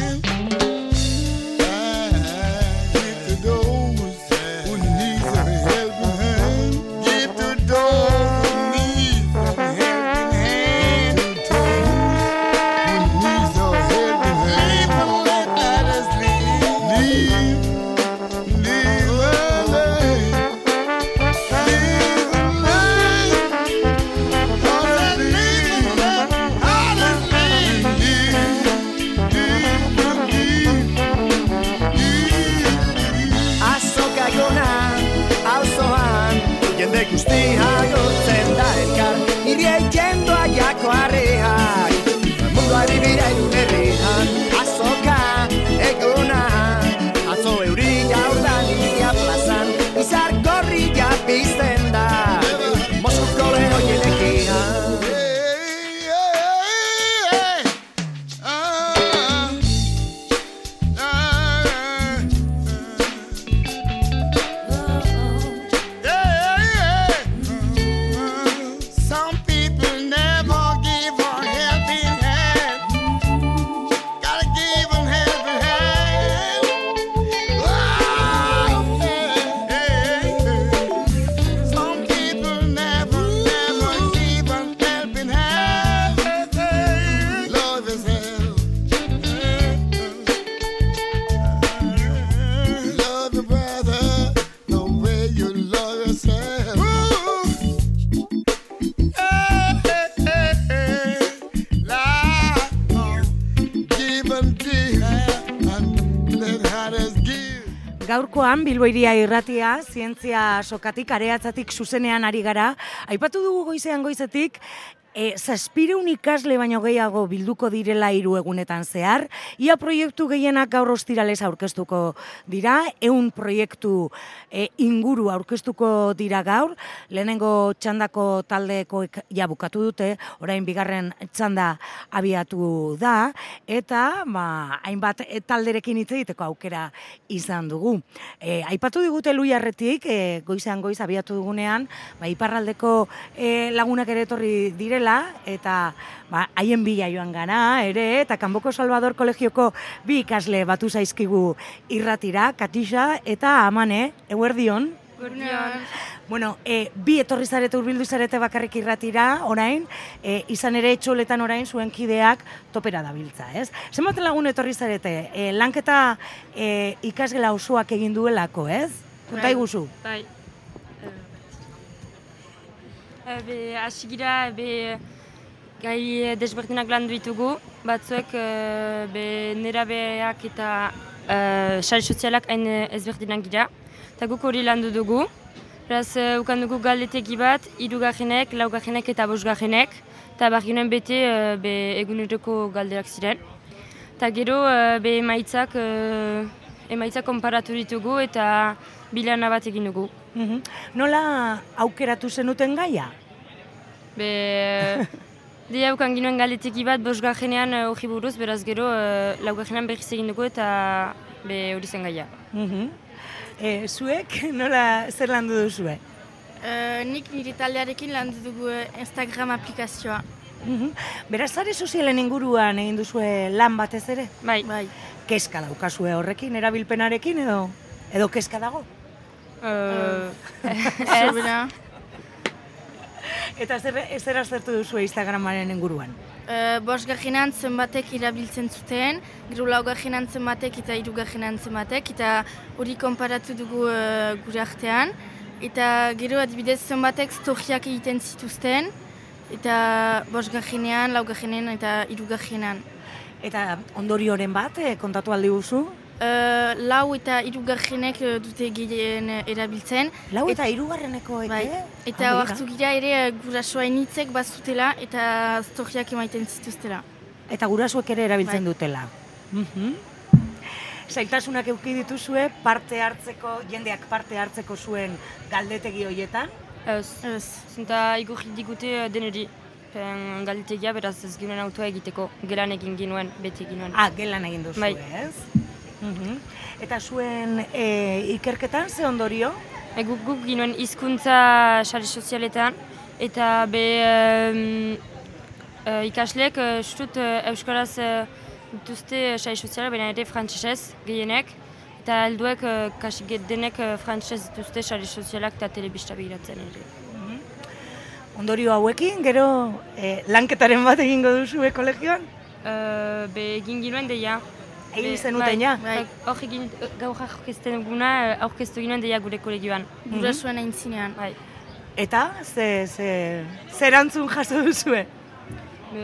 Bilboiria irratia, zientzia sokatik, areatzatik zuzenean ari gara. Aipatu dugu goizean goizetik, e, zazpireun ikasle baino gehiago bilduko direla hiru egunetan zehar. Ia proiektu gehienak gaur ostiralez aurkeztuko dira, eun proiektu e, inguru aurkeztuko dira gaur. Lehenengo txandako taldekoek ja bukatu dute, orain bigarren txanda abiatu da, eta ba, hainbat e, talderekin hitz egiteko aukera izan dugu. E, aipatu digute luiarretik, e, goizean goiz abiatu dugunean, ba, iparraldeko e, lagunak ere etorri direla, eta ba, haien bila joan gana, ere, eta Kanboko Salvador Kolegioko bi ikasle batu zaizkigu irratira, Katixa eta Amane, eguerdion. Bueno, e, bi etorri zarete urbildu zarete bakarrik irratira, orain, e, izan ere etxoletan orain zuen kideak topera dabiltza, ez? Zenbat lagun etorri zarete, e, lanketa e, ikasgela osoak egin duelako, ez? Konta iguzu. Bai. Ebe, hasi ebe, gai desberdinak landu ditugu, batzuek e, be, nerabeak eta e, sare sozialak hain ezberdinak gira. Eta guk hori landu dugu. Beraz, e, ukan dugu galdetegi bat, irugarrenek, laugarrenek eta bosgarrenek. Eta barginen bete e, be, eguneroko galderak ziren. Eta gero, e, be, emaitzak, e, emaitzak konparatu ditugu eta bilana bat egin dugu. Mhm. Nola aukeratu zenuten gaia? Be... Dira ukan ginoen galeteki bat bosgarrenean uh, hori buruz, beraz gero uh, laugarrenean berriz egin dugu eta be hori zen gaia. Mhm. E, zuek nola zer landu duzue? Uh, nik nire taldearekin landu dugu eh, Instagram aplikazioa. Mhm. Beraz, sare sozialen inguruan egin duzue lan batez ere? Bai. bai. Kezka daukazue horrekin, erabilpenarekin edo edo kezka dago? Uh, Sobera. Eta zer, zer aztertu duzue Instagramaren inguruan? Uh, Bosgarrenan zenbatek irabiltzen zuten, gero laugarrenan zenbatek eta hirugarrenan zenbatek, eta hori konparatu dugu uh, gure artean. Eta gero adibidez zenbatek storiak egiten zituzten, eta bosgarrenean, laugarrenean eta hirugarrenean. Eta ondorioren bat, eh, kontatu aldi guzu? Uh, lau eta hirugarrenek eh, dute gehien eh, erabiltzen. Lau eta hirugarreneko bai. eke? Eta Ah, begira. hartu gira ere gurasoa initzek bazutela eta storriak emaiten zituztela. Eta gurasoek ere erabiltzen Bai. dutela. Mhm. Zailtasunak euki dituzue parte hartzeko, jendeak parte hartzeko zuen galdetegi hoietan? Ez. Ez. Zinta igurri digute deneri. Pen galdetegia beraz ez ginen autoa egiteko. Gelan egin ginuen, beti ginuen. Ah, gelan egin duzu, bai. ez? Mhm. Eta zuen e, ikerketan ze ondorio? E, guk, guk ginuen hizkuntza sare sozialetan, eta be em, e, ikasleek, e, ustut e, euskaraz e, dituzte sare soziala, baina ere frantsesez gehienek, eta helduek e, kasik denek e, frantsesez dituzte sare sozialak eta telebista begiratzen ere. Ondorio hauekin, gero e, lanketaren bat egingo duzue kolegioan? E, be egin ginuen deia. Egin zenuten ja? Bai, hor egin, gaur aurkezten duguna, e, aurkeztu ginen deia gure kolegioan. Gurasoen aintzinean. Bai. Eta, ze, ze, ze erantzun jaso duzue? Be,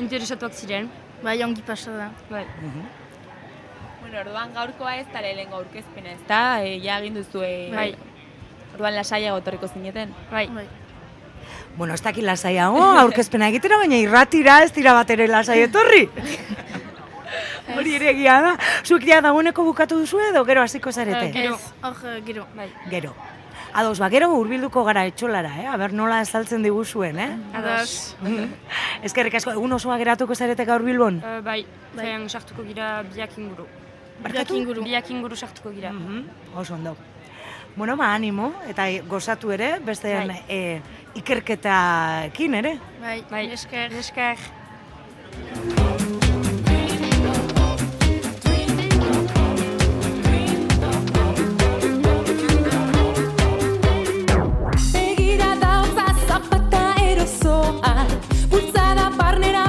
interesatuak ziren. Bai, ongi pasa da. Bai. Bueno, orduan gaurkoa ez da lehenengo aurkezpena, ez da? E, ja egin duzu, e, Bai. Orduan lasaiago etorriko zineten. Bai. Bueno, ez dakit lasaiago, aurkezpena egitera, baina irratira ez dira bat ere lasai etorri. Hori ere egia da. Zuek ja dagoeneko bukatu duzu edo gero hasiko zarete? Ez, hor, eh, gero. Bai. Gero. Ados, ba, gero hurbilduko gara etxolara, eh? Aber nola estaltzen diguzuen, eh? Ados. Eskerrik asko, egun osoa geratuko zarete gaur Bilbon? Uh, bai, zain sartuko gira biak inguru. Barkatu? Biak inguru. Biak inguru sartuko gira. Oso ondo. Bueno, ba, animo, eta gozatu ere, besteen Bai. eh, ikerketakin ere. Bai, bai. esker. Esker. Barnera,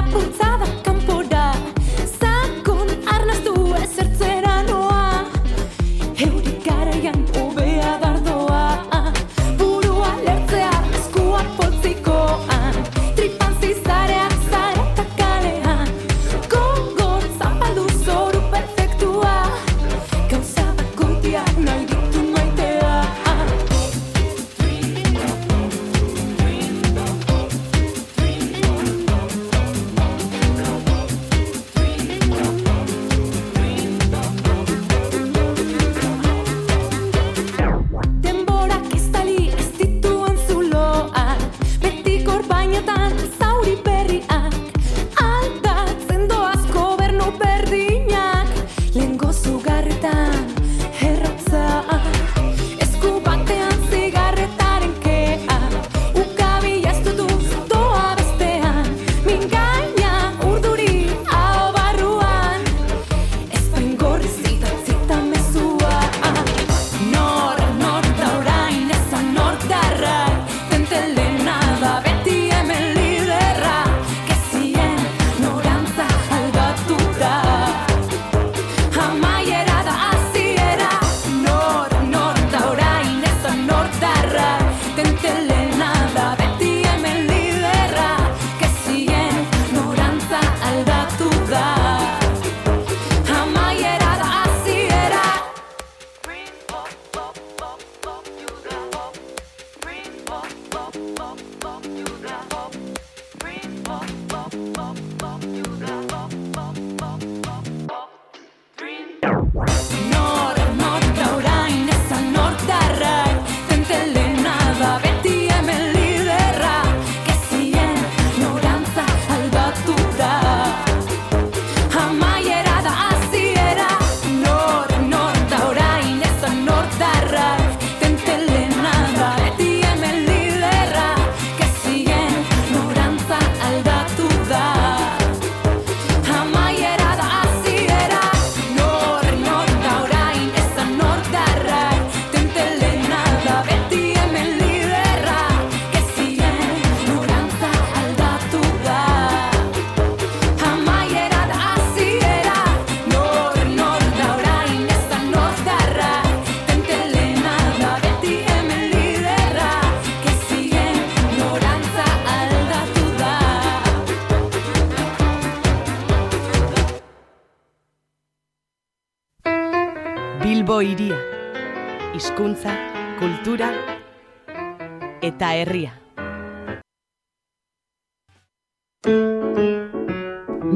eta herria.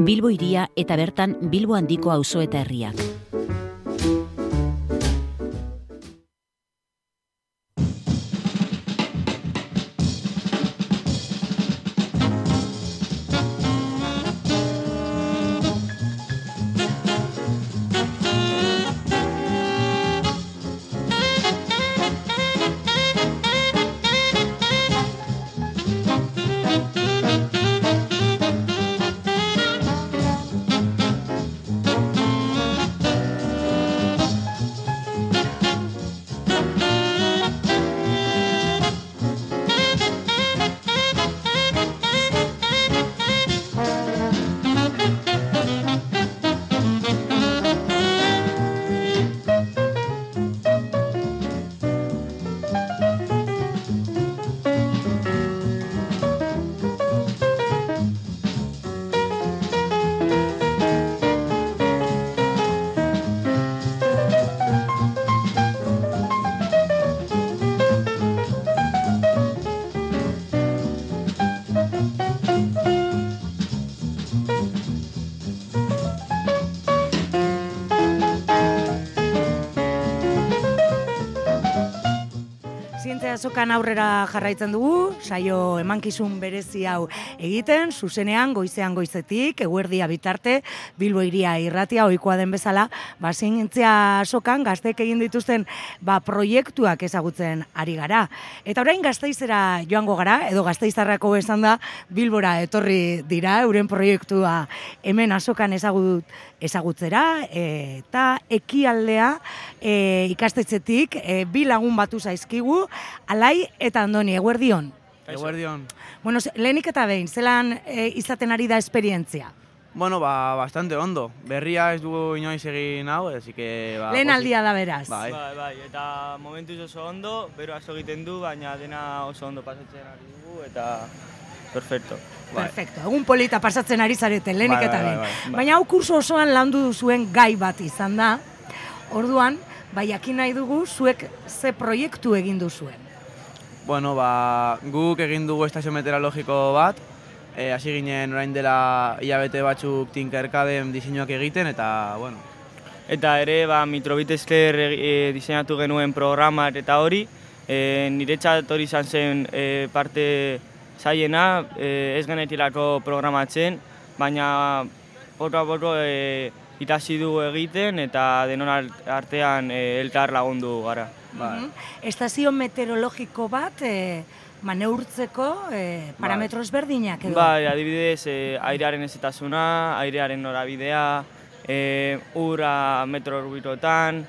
Bilbo hiria eta bertan Bilbo handiko auzo eta herriak. Azokan aurrera jarraitzen dugu, saio emankizun berezi hau egiten, zuzenean, goizean goizetik, eguerdia bitarte, Bilbo iria irratia, ohikoa den bezala, ba, zientzia azokan gazteek egin dituzten ba, proiektuak ezagutzen ari gara. Eta orain gazteizera joango gara, edo gazteizarrako esan da, Bilbora etorri dira, euren proiektua hemen azokan ezagut, ezagutzera, eta ekialdea e, ikastetxetik e, bi lagun batu zaizkigu, Alai eta Andoni, eguerdion. Eguerdion. Bueno, lehenik eta behin, zelan e, izaten ari da esperientzia? Bueno, ba, bastante ondo. Berria ez dugu inoiz egin hau, así que... Ba, Lehen aldia da beraz. Bai. Bai, bai, eta momentuz oso ondo, bero asko egiten du, baina dena oso ondo pasatzen ari dugu, eta perfecto. Bai. Perfecto, egun polita pasatzen ari zarete, lehenik Bai, eta bai, behin. bai, bai. Baina hau kurso osoan landu duzuen gai bat izan da, orduan, bai jakin nahi dugu zuek ze proiektu egin duzuen. Bueno, ba, guk egin dugu estazio meteorologiko bat, e, hasi ginen orain dela hilabete batzuk Tinkercadem diseinuak egiten, eta, bueno, Eta ere, ba, Mitrobit esker e, diseinatu genuen programak eta hori, e, niretzat hori izan zen e, parte zaiena, e, ez genetilako programatzen, baina poko a poko e, itasi dugu egiten eta denon art- artean e, elkar lagundu gara. Mhm. Estazio meteorologiko bat, e, ba, neurtzeko e, parametro ezberdinak edo. Bai, adibidez, e, airearen ezetasuna, airearen norabidea, e, ura metro orbitotan,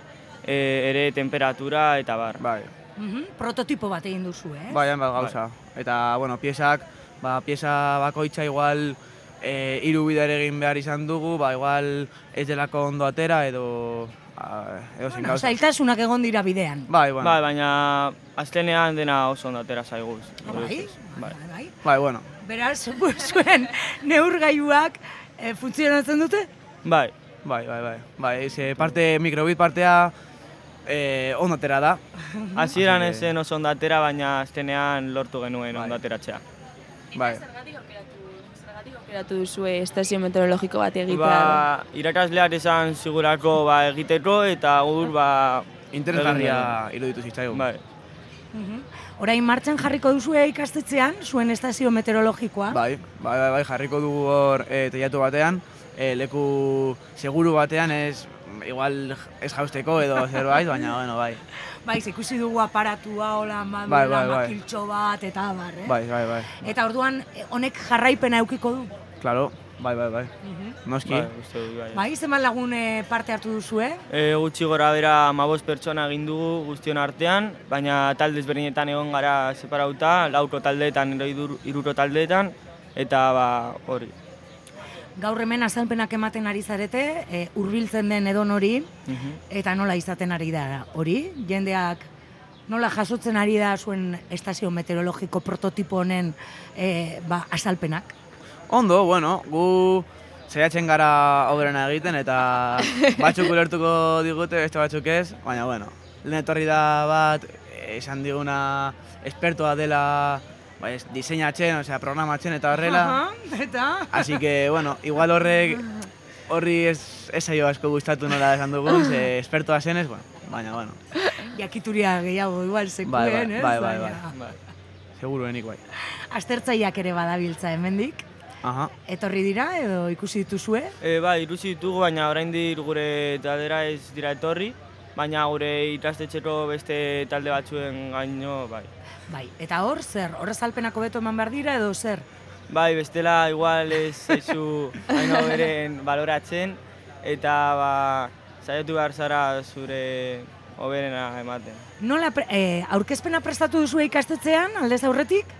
e, ere temperatura eta bar. Bai. Mhm, Prototipo bat egin duzu, eh? bai, hainbat gauza. Eta, bueno, piezak, ba, pieza bakoitza igual e, bider egin behar izan dugu, ba, igual ez delako ondo atera edo, Bueno, gauza. zailtasunak egon dira bidean. Bai, bueno. Bai, baina azkenean dena oso ondo atera zaiguz. Bai, bai. bai. Bai, bueno. Beraz, zuen neurgailuak e, funtzionatzen dute? Bai. Bai, bai, bai. Bai, ze parte, mikrobit partea eh, ondo atera da. Hasieran Así ez que- zen oso ondo atera, baina azkenean lortu genuen ondo ateratzea. Bai. Aukeratu duzue estazio meteorologiko bat egitea. Ba, irakasleak esan sigurako ba, egiteko eta gur ba... Interesgarria iruditu zitzaigun. Bai. Mhm. Orain martxan jarriko duzue ikastetxean, zuen estazio meteorologikoa. Bai, bai, bai, bai, jarriko dugu hor e, teilatu batean, e, leku seguru batean ez, igual ez jausteko edo zerbait, baina, bueno, bai. Bai, ikusi dugu aparatua, hola, Bai, madura, bai, bai. makiltxo bat, eta bar, eh? Bai, bai, bai. Eta orduan, eh, honek jarraipena eukiko du. Claro, bai, bai, bai. Noski. Bai, uste bai. Bai, zenbat lagun eh, parte hartu duzue? E, gutxi gora bera mabos pertsona egin dugu guztion artean, baina talde ezberdinetan egon gara separauta, lauko taldeetan, edo hiru- hiruko taldeetan, eta ba, hori. Gaur hemen azalpenak ematen ari zarete, e, hurbiltzen den edon hori, eta nola izaten ari da hori? Jendeak nola jasotzen ari da zuen estazio meteorologiko prototipo honen e, ba, azalpenak? Ondo, bueno, gu saiatzen gara oberena egiten eta batzuk ulertuko digute, beste batzuk ez, baina bueno, lehen etorri da bat, eh, esan diguna espertoa dela ba, ez, diseinatzen, osea, programatzen eta horrela. Aha, eta? Así que, bueno, igual horrek horri ez, ez zaio asko gustatu nola esan dugun, ze espertoa zenez, bueno, baina, bueno. Jakituria gehiago igual Bai, sekuen, bai, ez? bai, bai, Baina- bai. Seguruenik bai. Aztertzaileak ere badabiltza hemendik. Aha. Etorri dira edo ikusi dituzue? E, bai, irusi ditugu, baina oraindik gure taldera ez dira etorri, baina gure ikastetxeko beste talde batzuen gaino, bai. Bai, eta hor zer, horrez alpenako beto eman behar dira edo zer? Bai, bestela igual ez zaizu hain beren baloratzen, eta ba, saiatu behar zara zure hoberena ematen. Nola, pre- eh, aurkezpena prestatu duzue ikastetxean, aldez aurretik?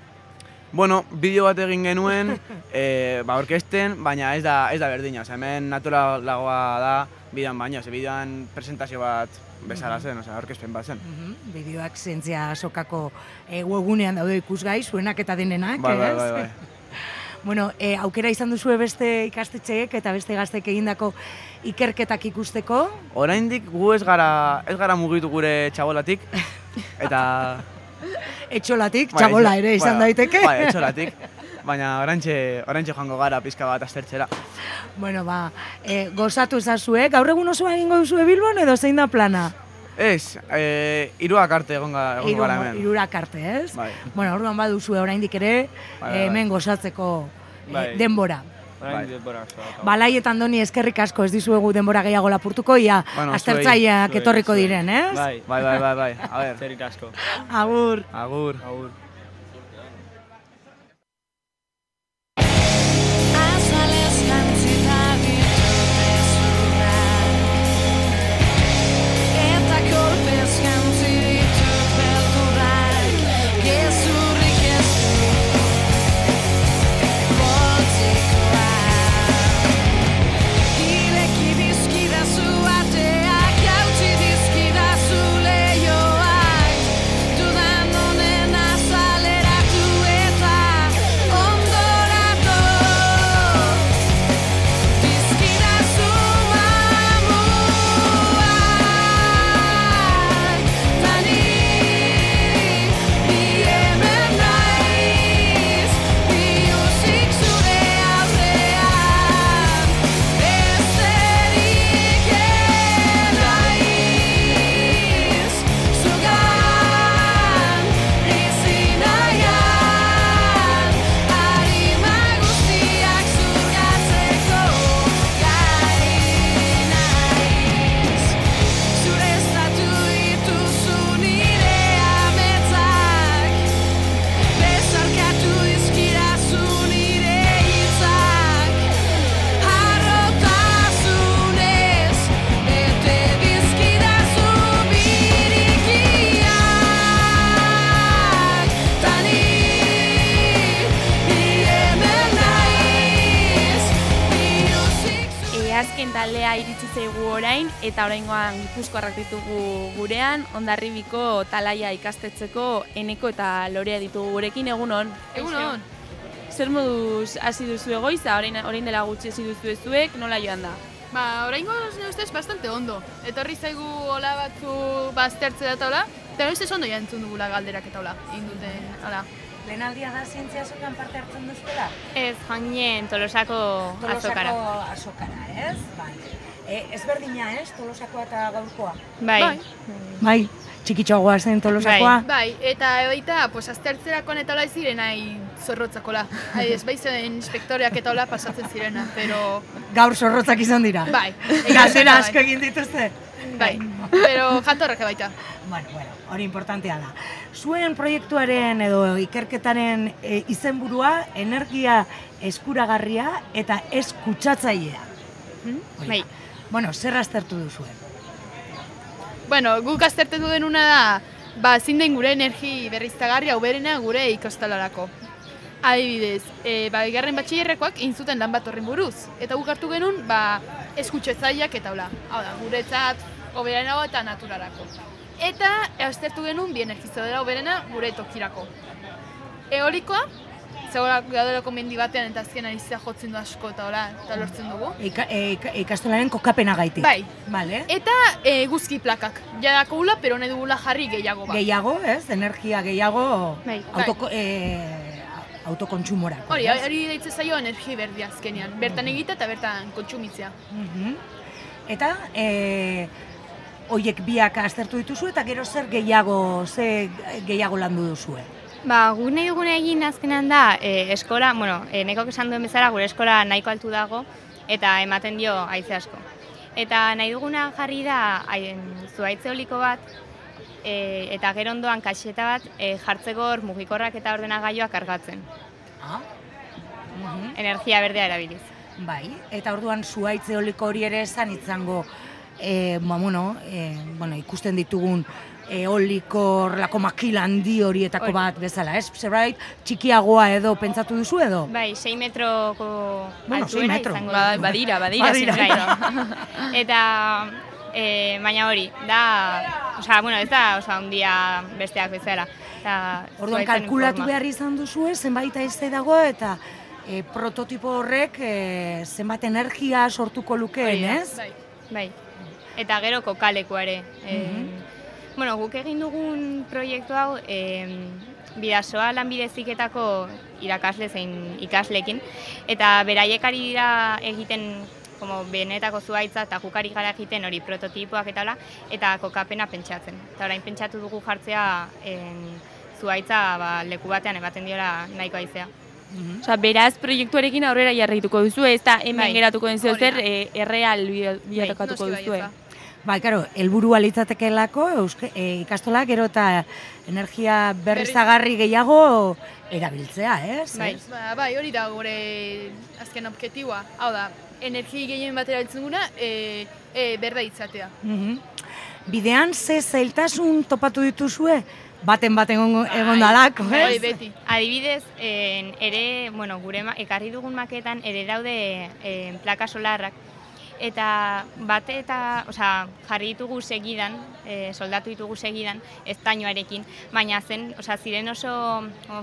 Bueno, bideo bat egin genuen, e, ba, orkesten, baina ez da, ez da berdina. Osea, hemen naturalagoa da bideoan baino, ze bideoan presentazio bat bezala zen, osea, orkespen bat zen. Mhm, Bideoak zientzia sokako e, webgunean daude ikusgai, zuenak eta denenak, Bai, bai, ez? bai, bai. Bueno, e, aukera izan duzue beste ikastetxeek eta beste gaztek egindako ikerketak ikusteko. Oraindik gu ez gara, ez gara mugitu gure txabolatik, eta... Etxolatik, Bai, txabola etxo- ere izan bai, daiteke. Bai, etxolatik. Baina orantxe, orantxe joango gara pizka bat aztertzera. Bueno, ba, e, gozatu ezazue, gaur egun osoa egingo duzue Bilbon edo zein da plana? Ez, e, iruak arte egon, ga, egon gara hemen. Irurak arte, ez? Bai. Bueno, orduan baduzue oraindik ere, Bai, bai, bai. hemen gozatzeko eh, Bai. denbora. Orain denbora asko daukagu. Balai eta Andoni eskerrik asko ez dizuegu denbora gehiago lapurtuko, ia Bueno, aztertzaileak etorriko zuei. diren, ez? Bai, Bai, bai, bai, bai. A ber. Zerik asko. Agur. Agur. Agur. Eta oraingoan Gipuzkoarrak ditugu gurean, Hondarribiko talaia ikastetxeko Eneko eta Lorea ditugu gurekin egunon. Egunon. Zer moduz hasi duzu egoiza, orain, orain dela gutxi hasi duzu zuek, nola joan da? Ba, oraingo nire ustez bastante ondo. Etorri zaigu hola batzu baztertze da taula, eta ustez ondo jantzun dugula galderak eta hola, induten, hola. Lehenaldia da zientzia azokan parte hartzen duzuela? Ez, joan Tolosako azokara. Tolosako azokara, ez? Bai. E, ezberdina, ez? Tolosakoa eta gaurkoa. Bai. Bai, txikitxoagoa zen tolosakoa. Bai, eta baita, pues aztertzerakoan eta hola ziren nahi zorrotzakola. Hai, ez bai zen inspektoreak eta hola pasatzen zirena, pero... Gaur zorrotzak izan dira. Bai. Galdera asko egin dituzte. Bai, pero jatorrak baita. Bueno, bueno, hori importantea da. Zuen proiektuaren edo ikerketaren e, izenburua energia eskuragarria eta ez kutsatzailea. Hori Bai. Bueno, zer aztertu duzue? Bueno, guk aztertetu denuna da, ba, zin den gure energi berriztagarria uberena gure ikastalarako. Adibidez, e, ba, bigarren batxillerrekoak egin zuten lan bat horren buruz. Eta guk hartu genuen, ba, eskutxetzaileak eta hola. Hau da, guretzat hoberenago eta naturarako. Eta aztertu genuen bi energizadora hoberena gure tokirako. Eolikoa, zegoela gaudelako mendi batean eta azkenan izia jotzen du asko eta hola, eta lortzen dugu. Ika, e, ika- ikastolaren kokapena gaitik. Bai. Vale. Eta e, guzki plakak. Ja dakogula, pero nahi dugula jarri gehiago ba. Gehiago, ez? Energia gehiago Bai. autoko, e, autokontsumorako. Hori, hori deitze zaio energia berdia azkenean. Bertan egita eta bertan kontsumitzea. Mhm. Eta, e, oiek biak aztertu dituzu eta gero zer gehiago, ze gehiago landu duzue? Ba, nahi duguna egin azkenan da, e, eskola, bueno, e, nekok esan duen bezala, gure eskola nahiko altu dago, eta ematen dio haize asko. Eta nahi duguna jarri da, haien, zuaitze oliko bat, e, eta gero ondoan kaxeta bat, e, jartzeko hor mugikorrak eta ordenagailuak kargatzen. Ah. Energia berdea erabiliz. Bai, eta orduan zuaitz eoliko hori ere esan izango, e, ba, bueno, e, bueno, ikusten ditugun eoliko horrelako makila handi horietako Hori. bat bezala, ez? Zerbait txikiagoa edo pentsatu duzu edo? Bai, 6 metroko Bueno, altuera metro. izango Ba- badira, badira, metro. Eta, e, baina hori, da, osea, bueno, ez da, osea, un dia besteak bezala. Eta, Orduan kalkulatu behar izan duzue, zenbait aize dago eta e, prototipo horrek e, zenbat energia sortuko lukeen, da, ez? Bai. bai. Eta gero kokalekua ere. E, Bueno, guk egin dugun proiektu hau, e, bidasoa lanbideziketako irakasle zein ikaslekin, eta beraiek ari dira egiten como benetako zuaitza eta gukari gara egiten hori prototipoak eta hola, eta kokapena pentsatzen. Eta orain pentsatu dugu jartzea en, zuaitza ba, leku batean ematen diola nahiko aizea. Osea, beraz proiektuarekin aurrera jarraituko duzu, ez da hemen Bai. geratuko den zer, e, erreal bi- bilakatuko noski duzu. Bai, karo, helburua litzatekeelako euske, e, ikastola gero eta energia berriztagarri gehiago erabiltzea, ez? Bai, Ez? ba, bai, hori da gure azken objektiboa. Hau da, energia gehien batera biltzen guna, e, e, berda itzatea. Mhm. Bidean ze zailtasun topatu dituzue? Baten baten egon, egon dalako, ez? beti. Adibidez, en, ere, bueno, gure ekarri dugun maketan ere daude en, plaka solarrak. Eta bate eta, osea, jarri ditugu segidan, e, soldatu ditugu segidan, estainoarekin, baina zen, osea, ziren oso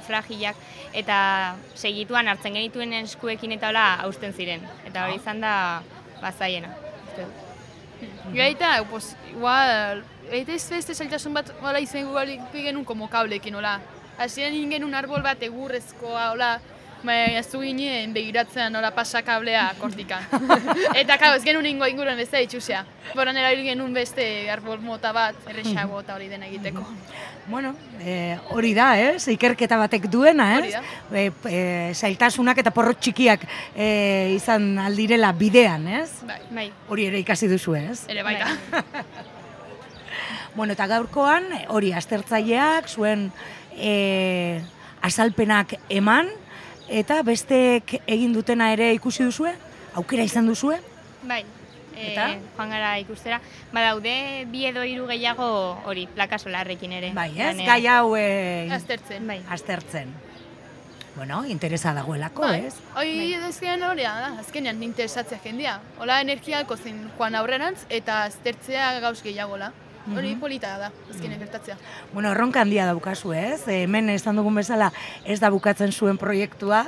fragilak eta segituan hartzen genituen eskuekin eta hola hausten ziren. Eta hori izan da bazaiena. Gaita, pues, igual, eta ez beste zailtasun bat, hola izan igual genuen como kablekin, hola. Egin genuen arbol bat egurrezkoa, hola, Baina ez du ginen begiratzen hola pasa kablea kortikan. eta kau, ez genuen ingo inguruan beste itxusea. Boran erabil genuen beste arbol mota bat, errexago eta hori dena egiteko. Bueno, e, hori da, ez? Ikerketa batek duena, ez? E, e, zailtasunak eta porrot txikiak e, izan aldirela bidean, ez? Bai. bai. Hori ere ikasi duzu, ez? Ere baita. Bueno, eta gaurkoan, hori, aztertzaileak, zuen e, azalpenak eman, eta besteek egin dutena ere ikusi duzue? Aukera izan duzue? Bai. E, Eta? joan gara ikustera. Badaude bi edo hiru gehiago hori plaka solarrekin ere. Bai, ez? lanean. Gai hau e, Aztertzen. Bai. aztertzen. Bueno, interesa dagoelako, Bai. ez? Hoi azkenean hori da, azkenean interesatzea jendia. Hola energiako zen joan aurrerantz eta aztertzea gauz gehiagola. Hori Mhm. polita da, azkenean gertatzea. Bueno, erronka handia daukazu, ez? E, hemen esan dugun bezala ez da bukatzen zuen proiektua,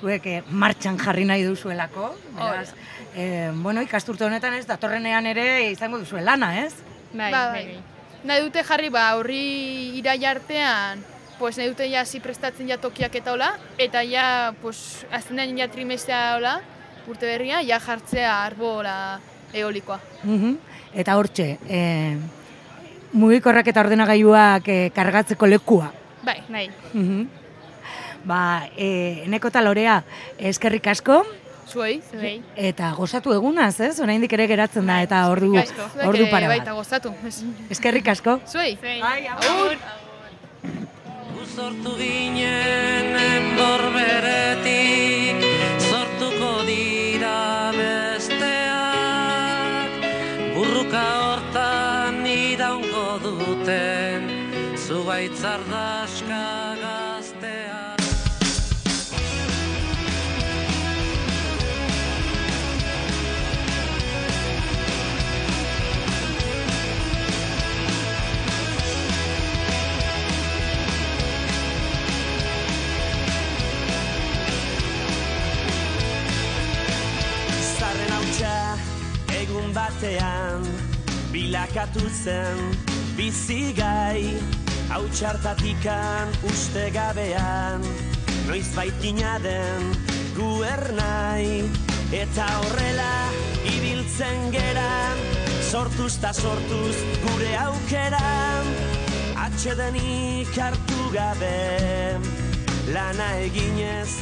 zuek eh, martxan jarri nahi duzuelako. Beraz, e, bueno, ikasturte honetan ez, datorrenean ere izango duzue lana, ez? Bai, Ba, bai, bai. Nahi dute jarri, ba, horri irai artean, pues nahi dute ja hasi prestatzen ja tokiak eta hola, eta ja, pues, aztenean ja trimestea hola, urte berria, ja jartzea arbola eolikoa. Mhm. Eta hortxe, e, mugikorrak eta ordenagailuak e, kargatzeko lekua. Bai. Bai. Mhm. Ba, e, eneko eta lorea, eskerrik asko, Zuei. Zuei. eta gozatu egunaz, ez? Oraindik ere geratzen da, eta ordu, ordu para Baita bat. gozatu. Eskerrik asko. Zuei. Zuei. Agur. Sortu ginen enborberetik Sortuko dira besteak Burruka hortan duten zubaitzardaska gaztea. Zarren hautsa egun batean bilakatu zen bizigai hau txartatikan uste gabean. Noiz baitina den guernai eta horrela ibiltzen geran. Sortuz ta sortuz gure aukeran atxedenik hartu gabe. Lana eginez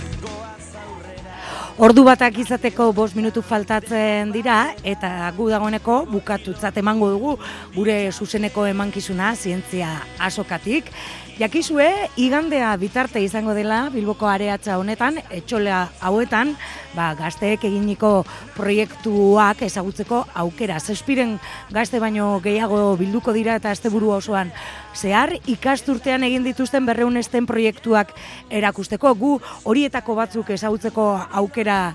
Ordu batak izateko bost minutu faltatzen dira eta gu dagoeneko bukatutzat emango dugu gure zuzeneko emankizuna zientzia asokatik. Jakizue, igandea bitarte izango dela Bilboko areatza honetan, etxolea hauetan, ba, gazteek eginiko proiektuak ezagutzeko aukera. Zespiren gazte baino gehiago bilduko dira eta asteburu osoan zehar ikasturtean egin dituzten berreunesten proiektuak erakusteko. Gu horietako batzuk ezagutzeko aukera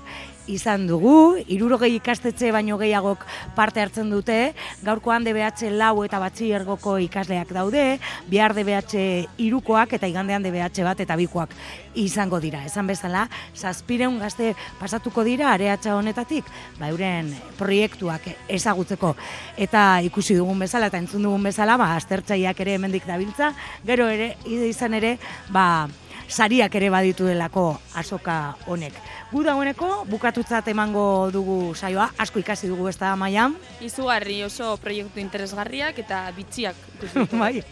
izan dugu, irurogei ikastetxe baino gehiagok parte hartzen dute, gaurkoan DBH lau eta batxiergoko ikasleak daude, bihar DBH irukoak eta igandean DBH bat eta bikoak izango dira. Esan bezala, zazpireun gazte pasatuko dira areatza honetatik, ba, euren proiektuak ezagutzeko. Eta ikusi dugun bezala eta entzun dugun bezala, ba, aztertzaileak ere hemendik dabiltza, gero ere, izan ere, ba, sariak ere baditu delako asoka honek. Gu dagoeneko bukatutzat emango dugu saioa, asko ikasi dugu ez da maian. Izugarri oso proiektu interesgarriak eta bitxiak. bai,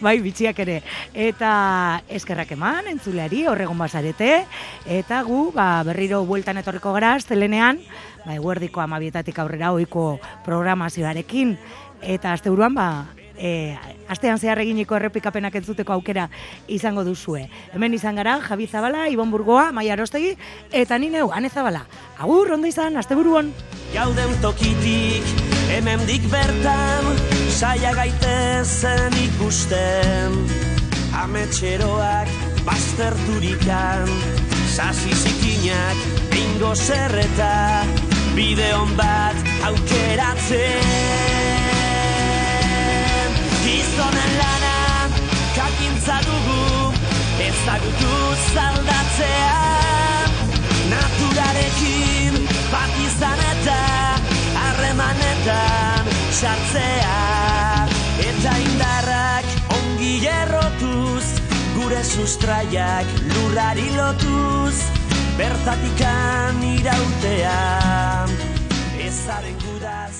bai, bitxiak ere. Eta eskerrak eman, entzuleari, horregon bazarete. Eta gu, ba, berriro bueltan etorriko gara, astelenean, ba, eguerdiko amabietatik aurrera oiko programazioarekin. Eta asteburuan, ba, e, astean zehar eginiko errepikapenak entzuteko aukera izango duzue. Hemen izan gara, Javi Zabala, Ibon Burgoa, Maia Arostegi, eta ni neu, Ane Zabala. Agur, ondo izan, asteburuan. Gauden tokitik, hemendik bertan, saia gaitezen ikusten. Ametxeroak bazterturikan, sasi zikinak, bingo zerreta, bideon bat aukeratzen. Gizonen lana, kakintza dugu, ezagutu zaldatzea. Naturarekin bat izan eta harremanetan sartzea. Eta indarrak ongi errotuz, gure sustraiak lurrari lotuz, bertatikan irautea. Ezaren gudaz.